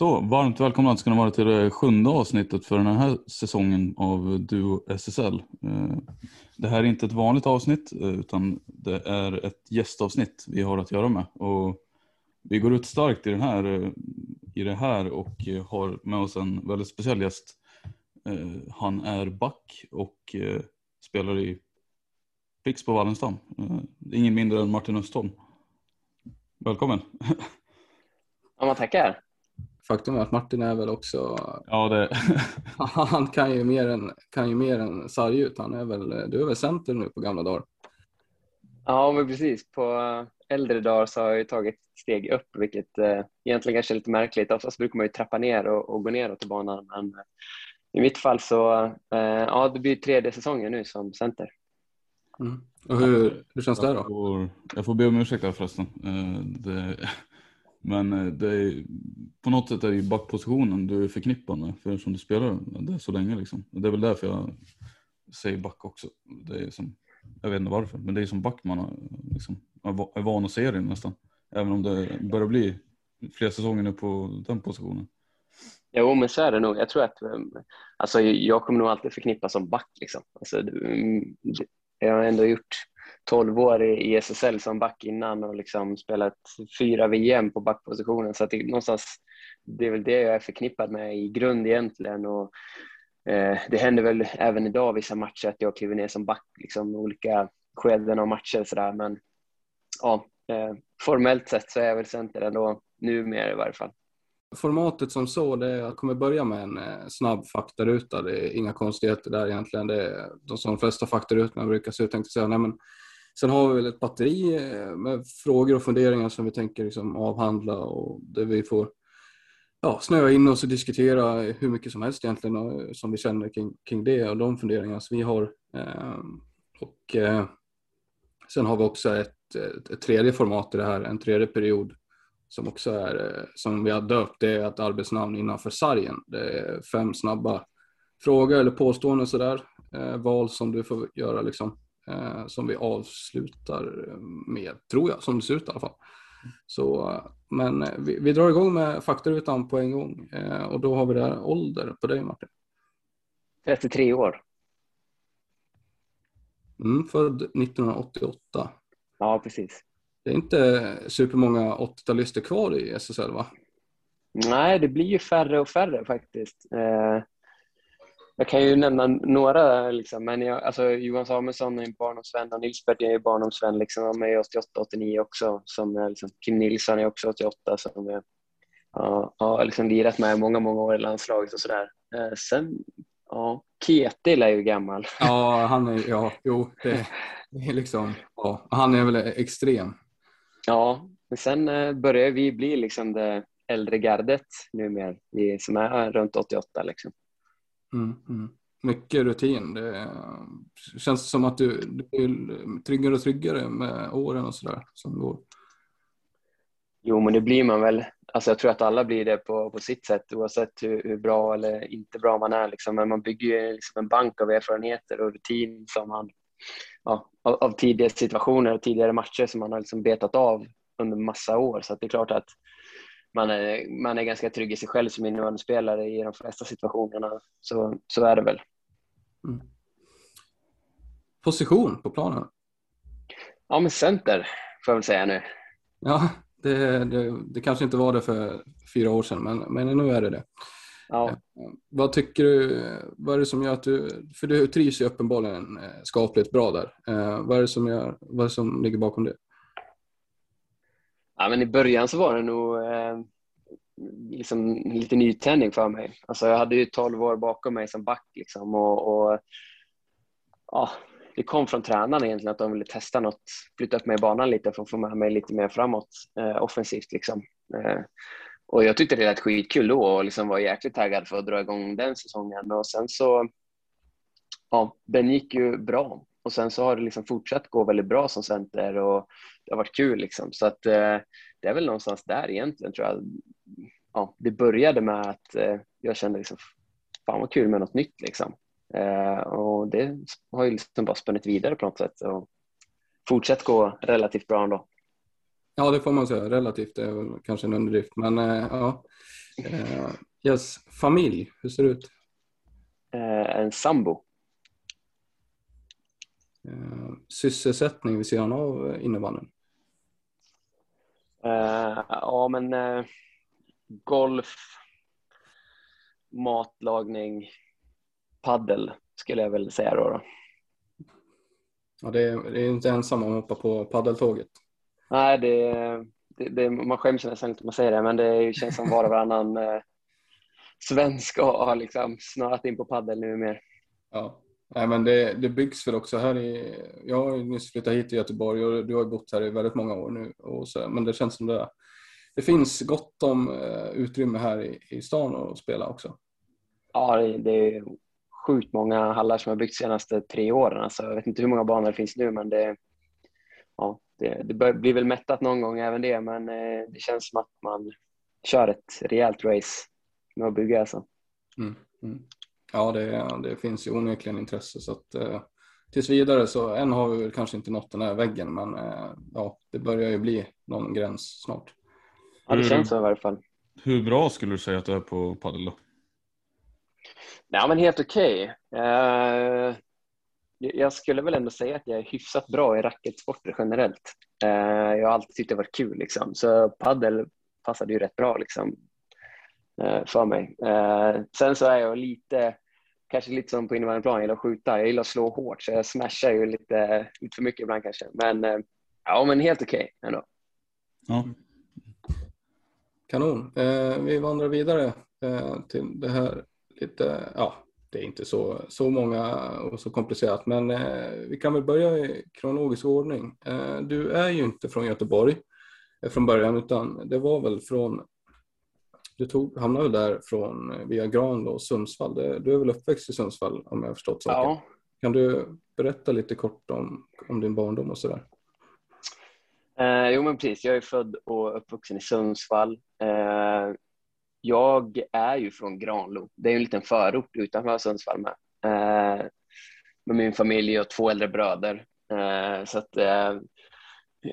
Så, varmt välkomna ska ni vara till det sjunde avsnittet för den här säsongen av Duo SSL. Eh, det här är inte ett vanligt avsnitt eh, utan det är ett gästavsnitt vi har att göra med. Och vi går ut starkt i, den här, eh, i det här och har med oss en väldigt speciell gäst. Han är back och spelar i Pix på Wallenstam. Ingen mindre än Martin Östholm. Välkommen! Ja, man tackar. Faktum är att Martin är väl också, Ja, det, han kan ju mer än, kan ju mer än sarg ut. Han är väl, du är väl center nu på gamla dagar? Ja, men precis. På äldre dagar så har jag ju tagit steg upp, vilket eh, egentligen kanske är lite märkligt. Oftast brukar man ju trappa ner och, och gå neråt i banan, men eh, i mitt fall så, eh, ja, det blir tredje säsongen nu som center. Mm. Och hur, hur känns det jag, då? får, jag får be om ursäkt här förresten. Eh, Det, men eh, det är, på något sätt är det ju backpositionen du är förknippad med för som du spelar det så länge. Liksom. Det är väl därför jag säger back också. Det är som, jag vet inte varför, men det är som back man har, liksom, är van att se det nästan. Även om det börjar bli fler säsonger nu på den positionen. Jo, men så är det nog. Jag tror att ehm, alltså, jag kommer nog alltid förknippas som back. Liksom. Alltså, mm, jag har ändå gjort 12 år i, i SSL som back innan och liksom spelat fyra VM på backpositionen. Så att det, någonstans, det är väl det jag är förknippad med i grund egentligen. Och, eh, det händer väl även idag vissa matcher att jag kliver ner som back, liksom olika skeden av matcher. Så där. Men ja, eh, formellt sett så är jag väl center ändå, numera i varje fall. Formatet som så, det är, jag kommer börja med en eh, snabb faktaruta. Det är inga konstigheter där egentligen. Det är de som de flesta faktarutorna brukar se ut. Tänkte säga. Nej, men, sen har vi väl ett batteri eh, med frågor och funderingar som vi tänker liksom avhandla och där vi får ja, snöa in oss och diskutera hur mycket som helst egentligen och, som vi känner kring, kring det och de funderingar som vi har. Eh, och eh, sen har vi också ett, ett, ett tredje format i det här, en tredje period som också är, eh, som vi har döpt, det är ett arbetsnamn innanför sargen. Det är fem snabba frågor eller påståenden sådär, eh, val som du får göra liksom, eh, som vi avslutar med, tror jag, som det ser ut i alla fall. Så, men vi, vi drar igång med faktarutan på en gång eh, och då har vi där ålder på dig Martin. 33 år. Mm, född 1988. Ja, precis. Det är inte supermånga 80-talister kvar i SSL va? Nej, det blir ju färre och färre faktiskt. Eh, jag kan ju nämna några, liksom, men jag, alltså, Johan Samuelsson är en barndomsvän och Nils Bert är ju barndomsvän. Liksom, de är 88-89 också. Som är, liksom, Kim Nilsson är också 88 som jag ja, har liksom lirat med många, många år i landslaget och sådär. Eh, sen, ja, Ketil är ju gammal. Ja, han är, ja, jo, det, det är liksom, ja, han är väl extrem. Ja, men sen eh, börjar vi bli liksom det äldre gardet numera, vi som är runt 88 liksom. Mm, mm. Mycket rutin. Det känns som att du, du blir tryggare och tryggare med åren och sådär som går. Jo, men det blir man väl. Alltså jag tror att alla blir det på, på sitt sätt oavsett hur, hur bra eller inte bra man är. Liksom. Men man bygger ju liksom en bank av erfarenheter och rutin som man, ja, av, av tidigare situationer och tidigare matcher som man har liksom betat av under massa år. Så att det är klart att man är, man är ganska trygg i sig själv som innebandyspelare i de flesta situationerna. Så, så är det väl. Mm. Position på planen? Ja, men center får jag väl säga nu. Ja, det, det, det kanske inte var det för fyra år sedan, men, men nu är det det. Ja. Vad tycker du, vad är det som gör att du, för du trivs ju uppenbarligen eh, skapligt bra där. Eh, vad är det som, gör, vad är det som ligger bakom det? Ja, men I början så var det nog eh, liksom lite nytändning för mig. Alltså jag hade ju 12 år bakom mig som back liksom och, och ja, det kom från tränarna egentligen att de ville testa något, flytta upp mig i banan lite för att få med mig lite mer framåt eh, offensivt liksom. Eh, och jag tyckte det lät skitkul då och liksom var jäkligt taggad för att dra igång den säsongen och sen så ja, den gick ju bra och sen så har det liksom fortsatt gå väldigt bra som center och det har varit kul liksom så att eh, det är väl någonstans där egentligen tror jag. Ja, det började med att eh, jag kände liksom fan vad kul med något nytt liksom. Eh, och det har ju liksom bara spunnit vidare på något sätt och fortsatt gå relativt bra ändå. Ja, det får man säga. Relativt är väl kanske en underdrift, men eh, ja. Eh, yes. Familj, hur ser det ut? Eh, en sambo. Eh, sysselsättning vid sidan av innebandyn? Uh, ja, men uh, golf, matlagning, paddel skulle jag väl säga då. då. Ja, det är, det är inte ensam om att hoppa på paddeltåget. Nej, det, det, det, man skäms nästan inte om man säger det, men det känns som var och varannan uh, svensk har liksom snöat in på paddel nu mer. Ja, Nej, men det, det byggs väl också här i... Jag har nyss flyttat hit till Göteborg och du har bott här i väldigt många år nu. Och så, men det känns som det, det finns gott om uh, utrymme här i, i stan att spela också. Ja, det, det är sjukt många hallar som har byggts de senaste tre åren. Alltså, jag vet inte hur många banor det finns nu, men det, ja, det, det blir väl mättat någon gång även det. Men eh, det känns som att man kör ett rejält race med att bygga. Alltså. Mm, mm. Ja, det, det finns ju onekligen intresse så att eh, tills vidare så än har vi kanske inte nått den här väggen men eh, ja, det börjar ju bli någon gräns snart. Ja, det känns så i varje fall. Hur bra skulle du säga att du är på padel då? Ja, men helt okej. Okay. Uh, jag skulle väl ändå säga att jag är hyfsat bra i racketsporter generellt. Uh, jag har alltid tyckt det varit kul liksom. så padel passade ju rätt bra liksom för mig. sen så är jag lite kanske lite som på innebandyplan, jag gillar att skjuta. Jag gillar att slå hårt, så jag smashar ju lite, lite för mycket ibland kanske. Men eh, ja, men helt okej okay, ändå. Ja. Kanon. Eh, vi vandrar vidare eh, till det här lite, ja, det är inte så, så många och så komplicerat, men eh, vi kan väl börja i kronologisk ordning. Eh, du är ju inte från Göteborg eh, från början, utan det var väl från du tog, hamnade väl där från eh, via Granlo och Sundsvall. Du är väl uppväxt i Sundsvall om jag har förstått saken? Ja. Kan du berätta lite kort om, om din barndom och sådär? Eh, jo men precis, jag är född och uppvuxen i Sundsvall. Eh, jag är ju från Granlo. Det är en liten förort utanför Sundsvall med. Eh, med min familj och två äldre bröder. Eh, så att eh,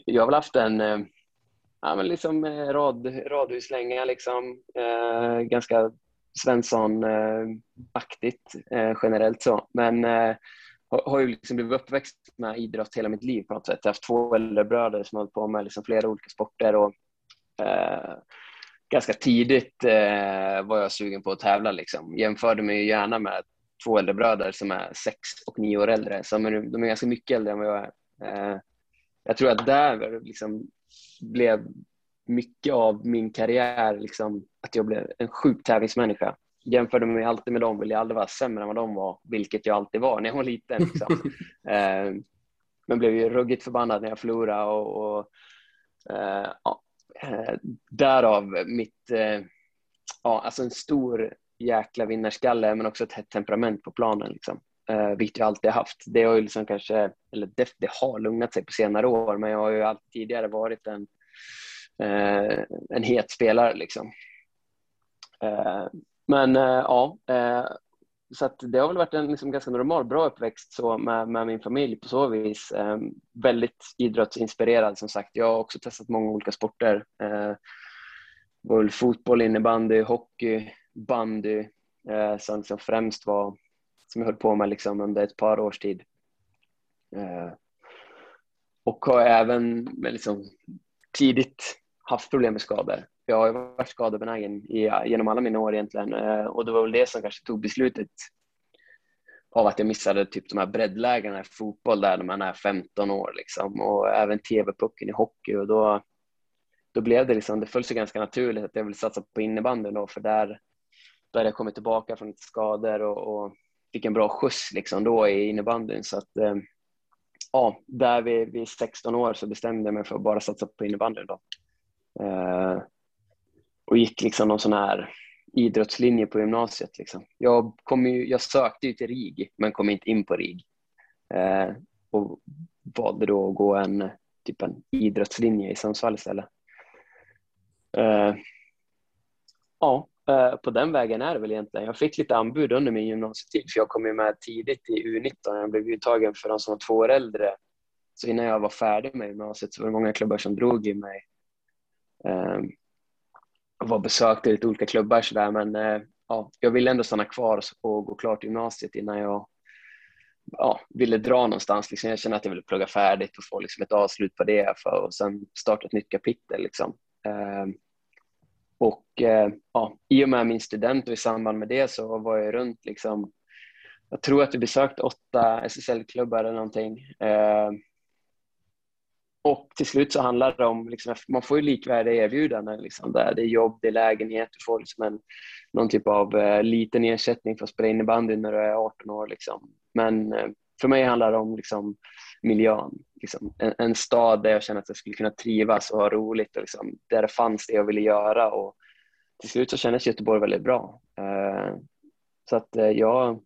jag har väl haft en ja, men liksom eh, rad, radhuslänga, liksom, eh, ganska Svensson-aktigt eh, generellt så. Men eh, har ju liksom blivit uppväxt med idrott hela mitt liv på något sätt. Jag har haft två äldre bröder som har hållit på med liksom flera olika sporter och eh, ganska tidigt eh, var jag sugen på att tävla. Liksom. Jämförde mig gärna med två äldre bröder som är sex och nio år äldre. Så de är ganska mycket äldre än vad jag är. Eh, jag tror att där liksom blev mycket av min karriär liksom, att jag blev en sjuk tävlingsmänniska. Jämförde mig alltid med dem, ville jag aldrig vara sämre än vad de var, vilket jag alltid var när jag var liten. Liksom. eh, men blev ju ruggigt förbannad när jag förlorade och, och eh, ja, eh, därav mitt, eh, ja, alltså en stor jäkla vinnarskalle men också ett hett temperament på planen. Liksom. Eh, vilket jag alltid haft. Det har ju liksom kanske, eller det, det, har lugnat sig på senare år, men jag har ju alltid tidigare varit en, eh, en het spelare liksom. Eh, men eh, ja, eh, så att det har väl varit en liksom ganska normal, bra uppväxt så med, med min familj på så vis. Eh, väldigt idrottsinspirerad som sagt. Jag har också testat många olika sporter. Eh, fotboll, innebandy, hockey, bandy eh, som liksom främst var som jag höll på med liksom under ett par års tid. Eh, och har även liksom, tidigt haft problem med skador. Jag har varit skadebenägen genom alla mina år egentligen eh, och det var väl det som kanske tog beslutet av att jag missade typ de här breddlägena i fotboll där när man är 15 år liksom och även TV-pucken i hockey och då, då blev det liksom, det föll sig ganska naturligt att jag ville satsa på innebandyn då, för där, där hade jag kommit tillbaka från lite skador och, och fick en bra skjuts liksom då i innebandyn. Så att, eh, ja, där vid, vid 16 år så bestämde jag mig för att bara satsa på innebandyn då. Eh, och gick liksom någon sån här idrottslinje på gymnasiet. Liksom. Jag, kom ju, jag sökte ju till RIG, men kom inte in på RIG. Eh, och valde då att gå en, typ en idrottslinje i Sundsvall istället. Eh, ja, Eh, på den vägen är det väl egentligen. Jag fick lite anbud under min gymnasietid, för jag kom ju med tidigt i U19. Jag blev uttagen för de som var två år äldre. Så innan jag var färdig med gymnasiet så var det många klubbar som drog i mig. Ehm, jag var besökte lite olika klubbar sådär, men eh, ja, jag ville ändå stanna kvar och gå klart gymnasiet innan jag ja, ville dra någonstans. Liksom. Jag kände att jag ville plugga färdigt och få liksom, ett avslut på det för, och sen starta ett nytt kapitel. Liksom. Ehm, och eh, ja, i och med min student och i samband med det så var jag runt liksom, jag tror att vi besökte åtta SSL-klubbar eller någonting. Eh, och till slut så handlar det om, liksom, man får ju likvärdiga erbjudanden. Liksom, där det är jobb, det är lägenhet, du får liksom en, någon typ av eh, liten ersättning för att spela innebandy när du är 18 år. Liksom. Men eh, för mig handlar det om liksom, miljön. Liksom. En, en, stad där jag kände att jag skulle kunna trivas och ha roligt och liksom, där det fanns det jag ville göra. Och till slut så kändes Göteborg väldigt bra. Eh, så att eh, jag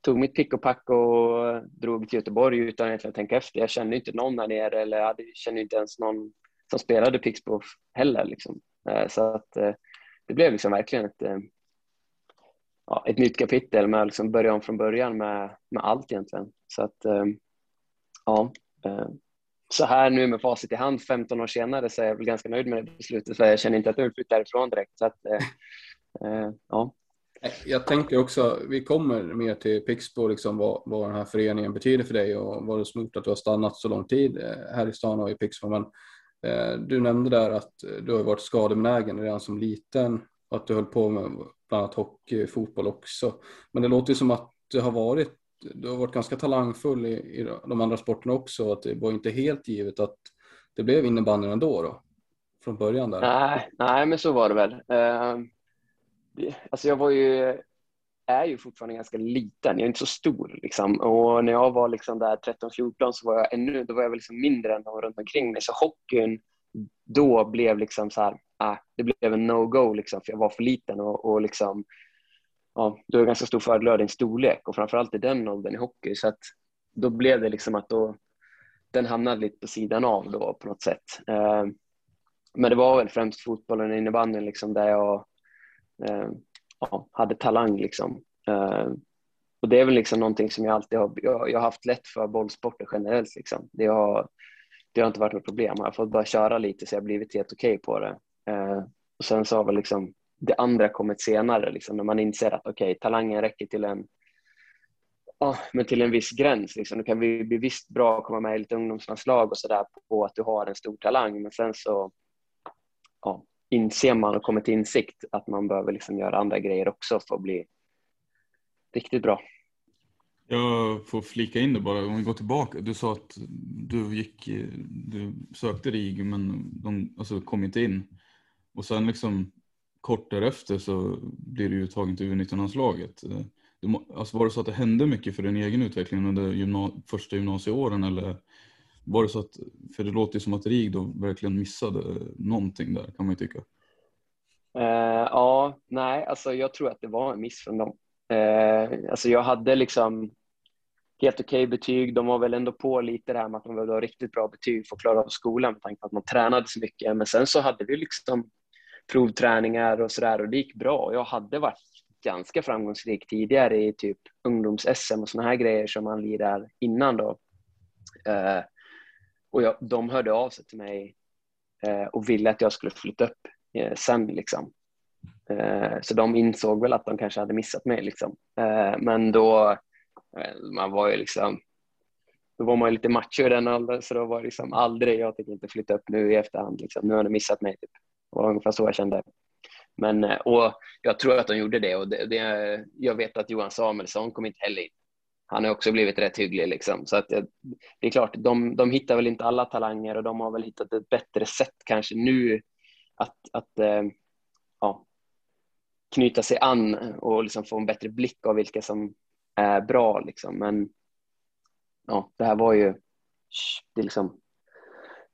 tog mitt pick och pack och drog till Göteborg utan egentligen att tänka efter. Jag kände inte någon där nere eller jag kände inte ens någon som spelade Pixbo heller. Liksom. Eh, så att eh, det blev liksom verkligen ett, ja, ett nytt kapitel med att liksom börja om från början med, med allt egentligen. Så att ja, så här nu med facit i hand 15 år senare så är jag väl ganska nöjd med det beslutet för jag känner inte att jag vill flytta därifrån direkt. Så att, ja, jag tänker också, vi kommer mer till Pixbo, liksom vad, vad den här föreningen betyder för dig och vad det som gjort att du har stannat så lång tid eh, här i stan och i Pixbo. Men eh, du nämnde där att du har varit skadebenägen redan som liten och att du höll på med bland annat hockey, fotboll också. Men det låter ju som att det har varit, du har varit ganska talangfull i, i de andra sporterna också att det var inte helt givet att det blev innebandyn ändå då, från början där. Nej, nej men så var det väl. Uh alltså jag var ju, är ju fortfarande ganska liten, jag är inte så stor liksom. Och när jag var liksom där 13-14 så var jag ännu, då var jag väl liksom mindre än de runt omkring mig. Så hockeyn då blev liksom så här, ah, det blev en no-go liksom, för jag var för liten och, och liksom, ja, du har ganska stor fördel av din storlek och framförallt i den åldern i hockey. Så att då blev det liksom att då, den hamnade lite på sidan av då på något sätt. Eh, men det var väl främst fotbollen och innebandyn liksom där jag eh, ja, hade talang. Liksom. Eh, och det är väl liksom någonting som jag alltid har, jag, jag har haft lätt för bollsporter generellt. Liksom. Det, har, det har inte varit något problem. Jag har fått bara köra lite så jag har blivit helt okej okay på det. Eh, och sen så har väl liksom det andra kommit senare, liksom, när man inser att okej, okay, talangen räcker till en Ja, men till en viss gräns. Liksom. Du kan bli, bli visst bra att komma med i lite ungdomslandslag och sådär på att du har en stor talang, men sen så ja, inser man och kommer till insikt att man behöver liksom göra andra grejer också för att bli riktigt bra. Jag får flika in det bara, om vi går tillbaka. Du sa att du, gick, du sökte RIG men de alltså, kom inte in. Och sen liksom kort därefter så blir du uttagen till U19-landslaget. Eh, alltså var det så att det hände mycket för din egen utveckling under gymna första gymnasieåren eller var det så att, för det låter ju som att RIG då verkligen missade eh, någonting där kan man ju tycka. Uh, ja, nej, alltså jag tror att det var en miss från dem. Uh, alltså jag hade liksom helt okej okay betyg. De var väl ändå på lite det här med att man behövde ha riktigt bra betyg för att klara av skolan med tanke på att man tränade så mycket. Men sen så hade vi liksom provträningar och sådär och det gick bra. Jag hade varit ganska framgångsrik tidigare i typ ungdoms-SM och sådana här grejer som man lirar innan då. Eh, och jag, de hörde av sig till mig eh, och ville att jag skulle flytta upp eh, sen. Liksom. Eh, så de insåg väl att de kanske hade missat mig. Liksom. Eh, men då, eh, man var ju liksom, då var man ju lite macho i den åldern så då var det liksom aldrig, jag tänker inte flytta upp nu i efterhand. Liksom. Nu har de missat mig. Typ. Det var ungefär så jag kände. Men, eh, och jag tror att de gjorde det och det, det, jag vet att Johan Samuelsson kom inte heller in han har också blivit rätt hygglig. Liksom. Så att det, är klart, de, de hittar väl inte alla talanger och de har väl hittat ett bättre sätt kanske nu att, att eh, ja, knyta sig an och liksom få en bättre blick av vilka som är bra. Liksom. Men ja, det här var ju, det liksom,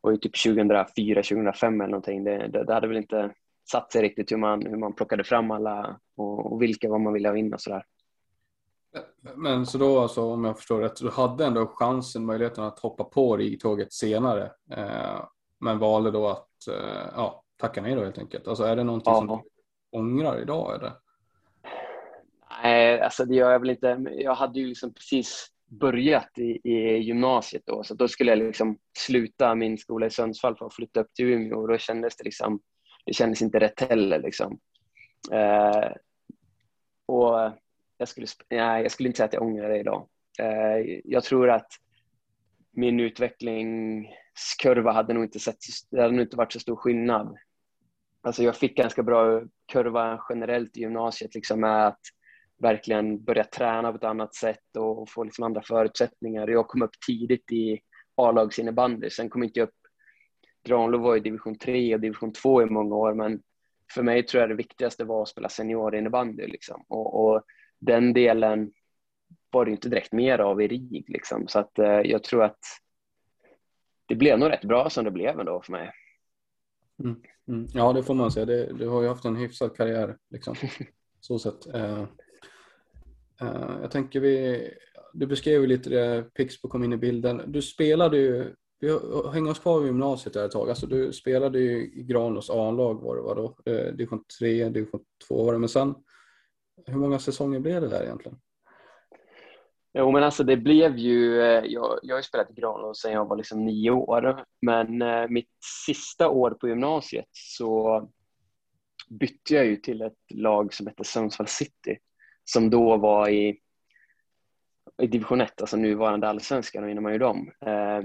var ju typ 2004, 2005 eller någonting. Det, det, det, hade väl inte satt sig riktigt hur man, hur man plockade fram alla och, och vilka vad man ville ha in och sådär. Men så då alltså, om jag förstår rätt, du hade ändå chansen, möjligheten att hoppa på RIG-tåget senare, eh, men valde då att eh, ja, tacka nej då helt enkelt. Alltså är det någonting ja. som du ångrar idag eller? Nej, alltså det gör jag väl inte. Jag hade ju liksom precis börjat i, i gymnasiet då, så då skulle jag liksom sluta min skola i Sundsvall för att flytta upp till Umeå och då kändes det liksom, det kändes inte rätt heller liksom. Eh, och jag skulle, nej, jag skulle inte säga att jag ångrar det idag. Eh, jag tror att min utvecklingskurva hade nog inte, sett, det hade nog inte varit så stor skillnad. Alltså jag fick ganska bra kurva generellt i gymnasiet liksom med att verkligen börja träna på ett annat sätt och få liksom andra förutsättningar. Jag kom upp tidigt i A-lagsinnebandy, sen kom inte jag upp Granlo var i division 3 och division 2 i många år, men för mig tror jag det viktigaste var att spela seniorinnebandy. Liksom. Och, och, den delen var det inte direkt mer av i RIG. Liksom. Så att, eh, jag tror att det blev nog rätt bra som det blev ändå för mig. Mm. Mm. Ja, det får man säga. Det, du har ju haft en hyfsad karriär. Liksom. Så sett. Eh, Eh, jag tänker vi, du beskrev ju lite det, Pixbo kom in i bilden. Du spelade ju, vi hänger oss kvar vid gymnasiet där ett tag. Alltså, du spelade ju i Granås A-lag var det var då. Eh, division 3, division 2 var det. Men sen hur många säsonger blev det där egentligen? Jo, men alltså det blev ju, eh, jag, jag har ju spelat i Granås sedan jag var liksom nio år, men mitt sista år på gymnasiet så bytte jag ju till ett lag som hette Sundsvall City, som då var i, i division 1, alltså nuvarande allsvenskan, och innan man ju dem. Eh,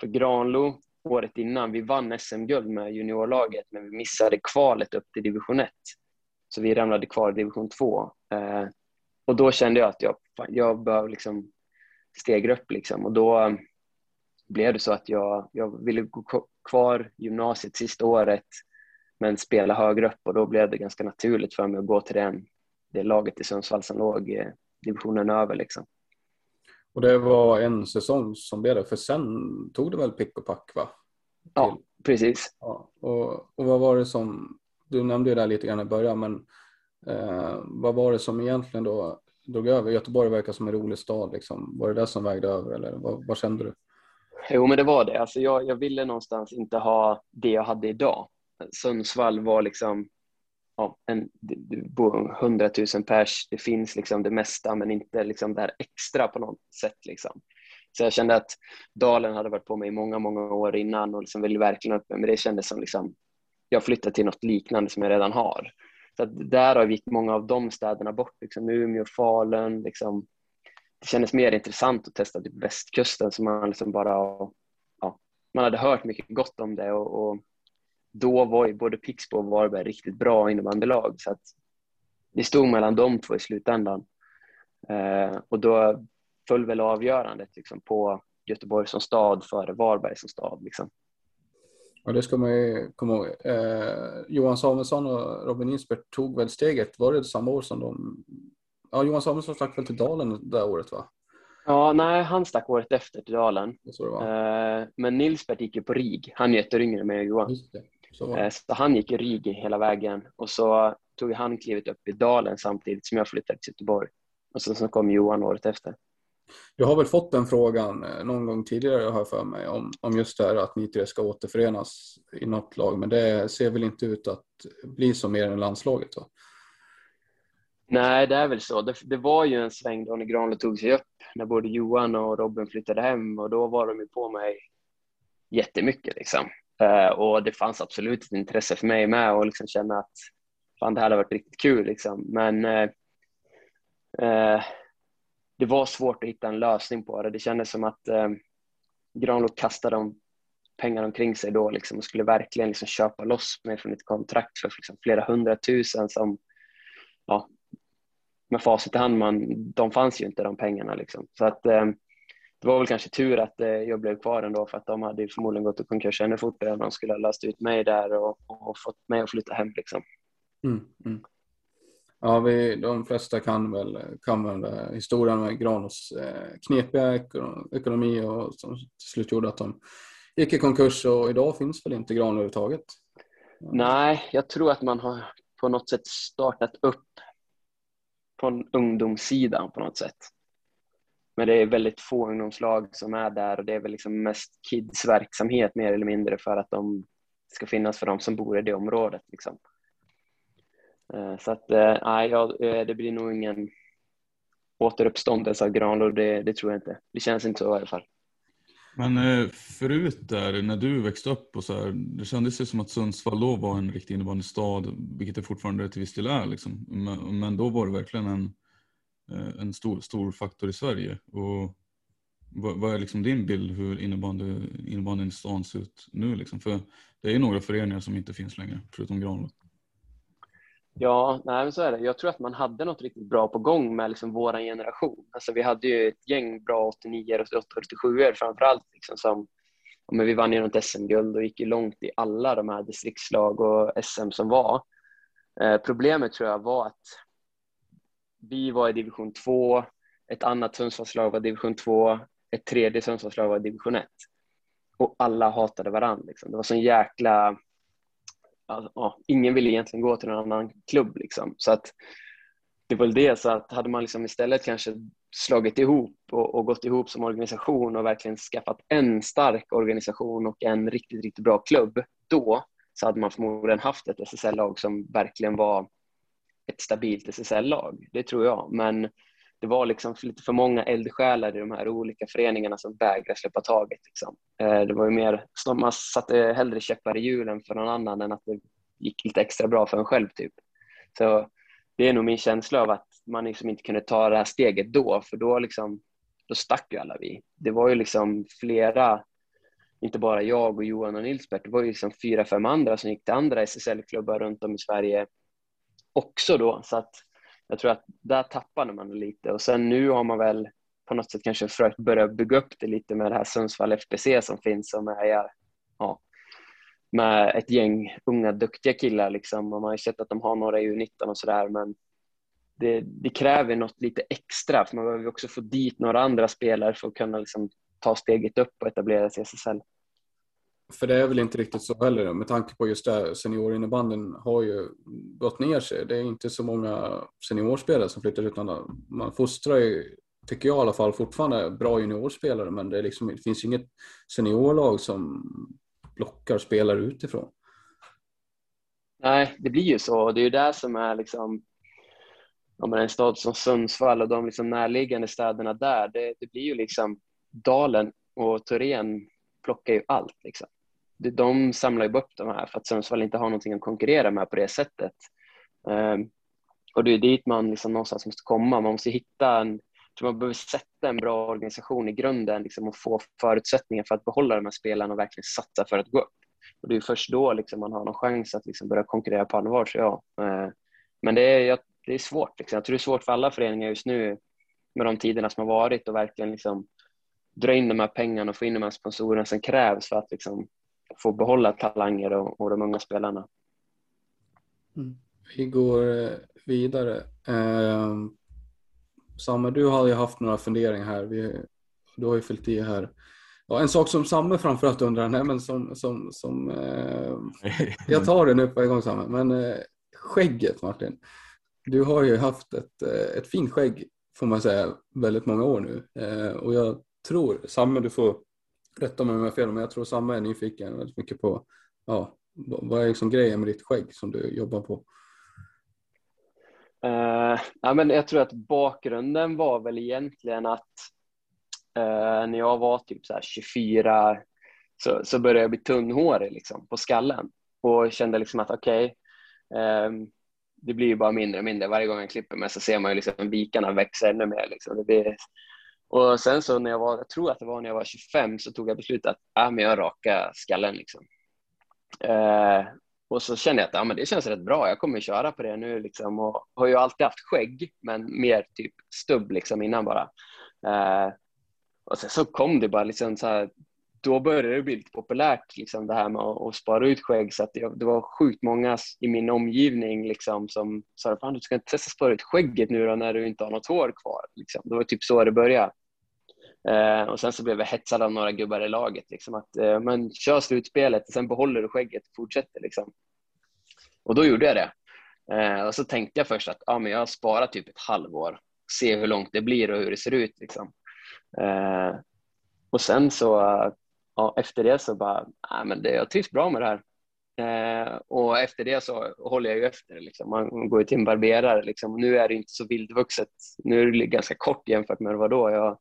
för Granlo, året innan, vi vann SM-guld med juniorlaget, men vi missade kvalet upp till division 1. Så vi ramlade kvar i division 2. Eh, och då kände jag att jag, jag behöver liksom stegra upp liksom. Och då eh, blev det så att jag, jag ville gå kvar gymnasiet sista året men spela högre upp och då blev det ganska naturligt för mig att gå till den, det laget i Sundsvall som låg eh, divisionen över. Liksom. Och det var en säsong som blev det, för sen tog det väl pick och pack va? Ja, precis. Ja, och, och vad var det som du nämnde ju det lite grann i början, men eh, vad var det som egentligen då drog över? Göteborg verkar som en rolig stad. Liksom. Var det det som vägde över eller vad, vad kände du? Jo, men det var det. Alltså jag, jag ville någonstans inte ha det jag hade idag. Sundsvall var liksom ja, en, du bor 100 000 pers, det finns liksom det mesta men inte liksom det här extra på något sätt. Liksom. Så jag kände att Dalen hade varit på mig i många, många år innan och liksom ville verkligen upp men det kändes som liksom jag flyttar till något liknande som jag redan har. Så att därav gick många av de städerna bort, liksom Umeå, Falun. Liksom. Det kändes mer intressant att testa typ västkusten som man liksom bara, ja, man hade hört mycket gott om det och, och då var ju både Pixbo och Varberg riktigt bra innebandylag så att det stod mellan de två i slutändan. Eh, och då föll väl avgörandet liksom, på Göteborg som stad före Varberg som stad. Liksom. Ja, det ska man ju komma ihåg. Eh, Johan Samuelsson och Robin Insbert tog väl steget, var det samma år som de... Ja, Johan Samuelsson stack väl till Dalen det året va? Ja, nej, han stack året efter till Dalen. Eh, men Nilsbert gick ju på RIG. Han är ett år yngre än mig och Johan. Så. Eh, så. han gick i RIG hela vägen och så tog han klivet upp i Dalen samtidigt som jag flyttade till Göteborg. Och sen så kom Johan året efter. Jag har väl fått den frågan eh, någon gång tidigare har jag för mig om, om just det här att ni tre ska återförenas i något lag men det ser väl inte ut att bli så mer än landslaget då? Nej, det är väl så. Det, det var ju en sväng då när Granlund tog sig upp när både Johan och Robin flyttade hem och då var de ju på mig jättemycket liksom. Eh, och det fanns absolut ett intresse för mig med och liksom känna att fan, det här hade varit riktigt kul liksom. Men eh, eh det var svårt att hitta en lösning på det. Det kändes som att eh, Granlund kastade de pengar omkring sig då liksom, och skulle verkligen liksom köpa loss mig från ett kontrakt för liksom, flera hundratusen som ja, med facit i hand, man, de fanns ju inte de pengarna. Liksom. Så att, eh, det var väl kanske tur att eh, jag blev kvar ändå för att de hade förmodligen gått i konkurs ännu fortare om de skulle ha löst ut mig där och, och fått mig att flytta hem. Liksom. Mm, mm. Ja, vi, de flesta kan väl, kan väl eh, historien med Granås eh, knepiga ekonomi och som till slut gjorde att de gick i konkurs och idag finns väl inte Gran överhuvudtaget? Nej, jag tror att man har på något sätt startat upp på ungdomssidan på något sätt. Men det är väldigt få ungdomslag som är där och det är väl liksom mest kidsverksamhet mer eller mindre för att de ska finnas för de som bor i det området. Liksom. Eh, så att eh, nej, ja, eh, det blir nog ingen återuppståndelse av Granlund, det, det tror jag inte. Det känns inte så i alla fall. Men förut där, när du växte upp och så här, det kändes ju som att Sundsvall då var en riktig innebandystad, vilket det fortfarande till viss del är. Liksom. Men, men, då var det verkligen en, Eh, en stor, stor faktor i Sverige. Och vad, vad är liksom din bild hur innebandy, innebandyn i stan ser ut nu? Liksom? För det är ju några föreningar som inte finns längre, förutom Granlund. Ja, nej, men så är det. Jag tror att man hade något riktigt bra på gång med liksom vår generation. Alltså, vi hade ju ett gäng bra 89 och 87 framför allt. Liksom, som, men vi vann ju något SM-guld och gick ju långt i alla de här distriktslag och SM som var. Eh, problemet tror jag var att vi var i division 2, ett annat Sundsvallslag var division 2, ett tredje Sundsvallslag var division 1. Och alla hatade varandra. Liksom. Det var sån jäkla alltså, ja, ingen ville egentligen gå till någon annan klubb. Liksom. Så att det var väl det, så att hade man liksom istället kanske slagit ihop och, och, gått ihop som organisation och verkligen skaffat en stark organisation och en riktigt, riktigt bra klubb, då så hade man förmodligen haft ett SSL-lag som verkligen var ett stabilt SSL-lag. Det tror jag. Men det var liksom lite för många eldsjälar i de här olika föreningarna som vägrade släppa taget. Liksom. Eh, det var ju mer, man satte hellre käppar i hjulen för någon annan än att det gick lite extra bra för en själv. Typ. Så det är nog min känsla av att man liksom inte kunde ta det här steget då, för då, liksom, då stack ju alla vi. Det var ju liksom flera, inte bara jag och Johan och Nilsbert, det var ju liksom fyra, fem andra som gick till andra SSL-klubbar runt om i Sverige också då. Så att jag tror att där tappade man lite och sen nu har man väl på något sätt kanske försökt börja bygga upp det lite med det här Sundsvall FBC som finns som är ja, med ett gäng unga duktiga killar liksom och man har ju sett att de har några i U19 och sådär men det, det, kräver något lite extra för man behöver också få dit några andra spelare för att kunna liksom ta steget upp och etablera sig i SSL. För det är väl inte riktigt så heller med tanke på just det seniorinnebandyn har ju gått ner sig. Det är inte så många seniorspelare som flyttar utan man fostrar ju, tycker jag i alla fall, fortfarande bra juniorspelare men det, är liksom, det finns inget seniorlag som plockar spelare utifrån. Nej, det blir ju så. Det är ju det som är liksom om man är en stad som Sundsvall och de liksom närliggande städerna där, det, det blir ju liksom Dalen och Torén plockar ju allt. Liksom de samlar ju upp de här för att Sundsvall inte har någonting att konkurrera med på det sättet. Ehm, och det är dit man liksom någonstans måste komma. Man måste hitta en, man behöver sätta en bra organisation i grunden liksom, och få förutsättningar för att behålla de här spelarna och verkligen satsa för att gå upp. Och det är först då liksom, man har någon chans att liksom, börja konkurrera på allvar. Så ja. Ehm, men det är, det är svårt. Liksom. Jag tror det är svårt för alla föreningar just nu med de tiderna som har varit och verkligen liksom, dra in de här pengarna och få in de här sponsorerna som krävs för att liksom, få behålla talanger och, och de unga spelarna. Mm. Vi går eh, vidare. Eh, Samme, du har ju haft några funderingar här. Vi, du har ju fyllt i här. Ja, en sak som Samme framförallt undrar, nej, men som, som, som eh, jag tar det nu på en gång Samme, men eh, skägget Martin. Du har ju haft ett, eh, ett fint skägg får man säga väldigt många år nu eh, och jag tror, Samme du får rätta mig om jag har fel, men jag tror samma är nyfiken väldigt mycket på ja, vad är liksom grejen med ditt skägg som du jobbar på? Uh, ja, men jag tror att bakgrunden var väl egentligen att uh, när jag var typ så 24 så, så började jag bli tunnhårig liksom, på skallen och kände liksom att okej, okay, um, det blir ju bara mindre och mindre. Varje gång jag klipper mig så ser man ju liksom vikarna växa ännu mer. Liksom. Det blir och sen så när jag var, jag tror att det var när jag var 25 så tog jag beslutet att äh, men jag rakar skallen liksom. Eh, och så kände jag att ja, men det känns rätt bra, jag kommer köra på det nu liksom. Och har ju alltid haft skägg, men mer typ stubb liksom innan bara. Eh, och sen så kom det bara liksom så här, då började det bli lite populärt liksom det här med att, att spara ut skägg så att det, det, var sjukt många i min omgivning liksom som sa fan du ska inte testa spara ut skägget nu då när du inte har något hår kvar. Liksom. Det var typ så det började. Eh, och sen så blev jag hetsad av några gubbar i laget liksom att eh, men kör slutspelet och sen behåller du skägget och fortsätter liksom. Och då gjorde jag det. Eh, och så tänkte jag först att ah, men jag sparar typ ett halvår, se hur långt det blir och hur det ser ut liksom. Eh, och sen så ja, efter det så bara, nej, men det, jag trivs bra med det här. Eh, och efter det så håller jag ju efter. Liksom. Man går ju till en barberare. Liksom. Nu är det inte så vildvuxet. Nu är det ganska kort jämfört med vad då. Jag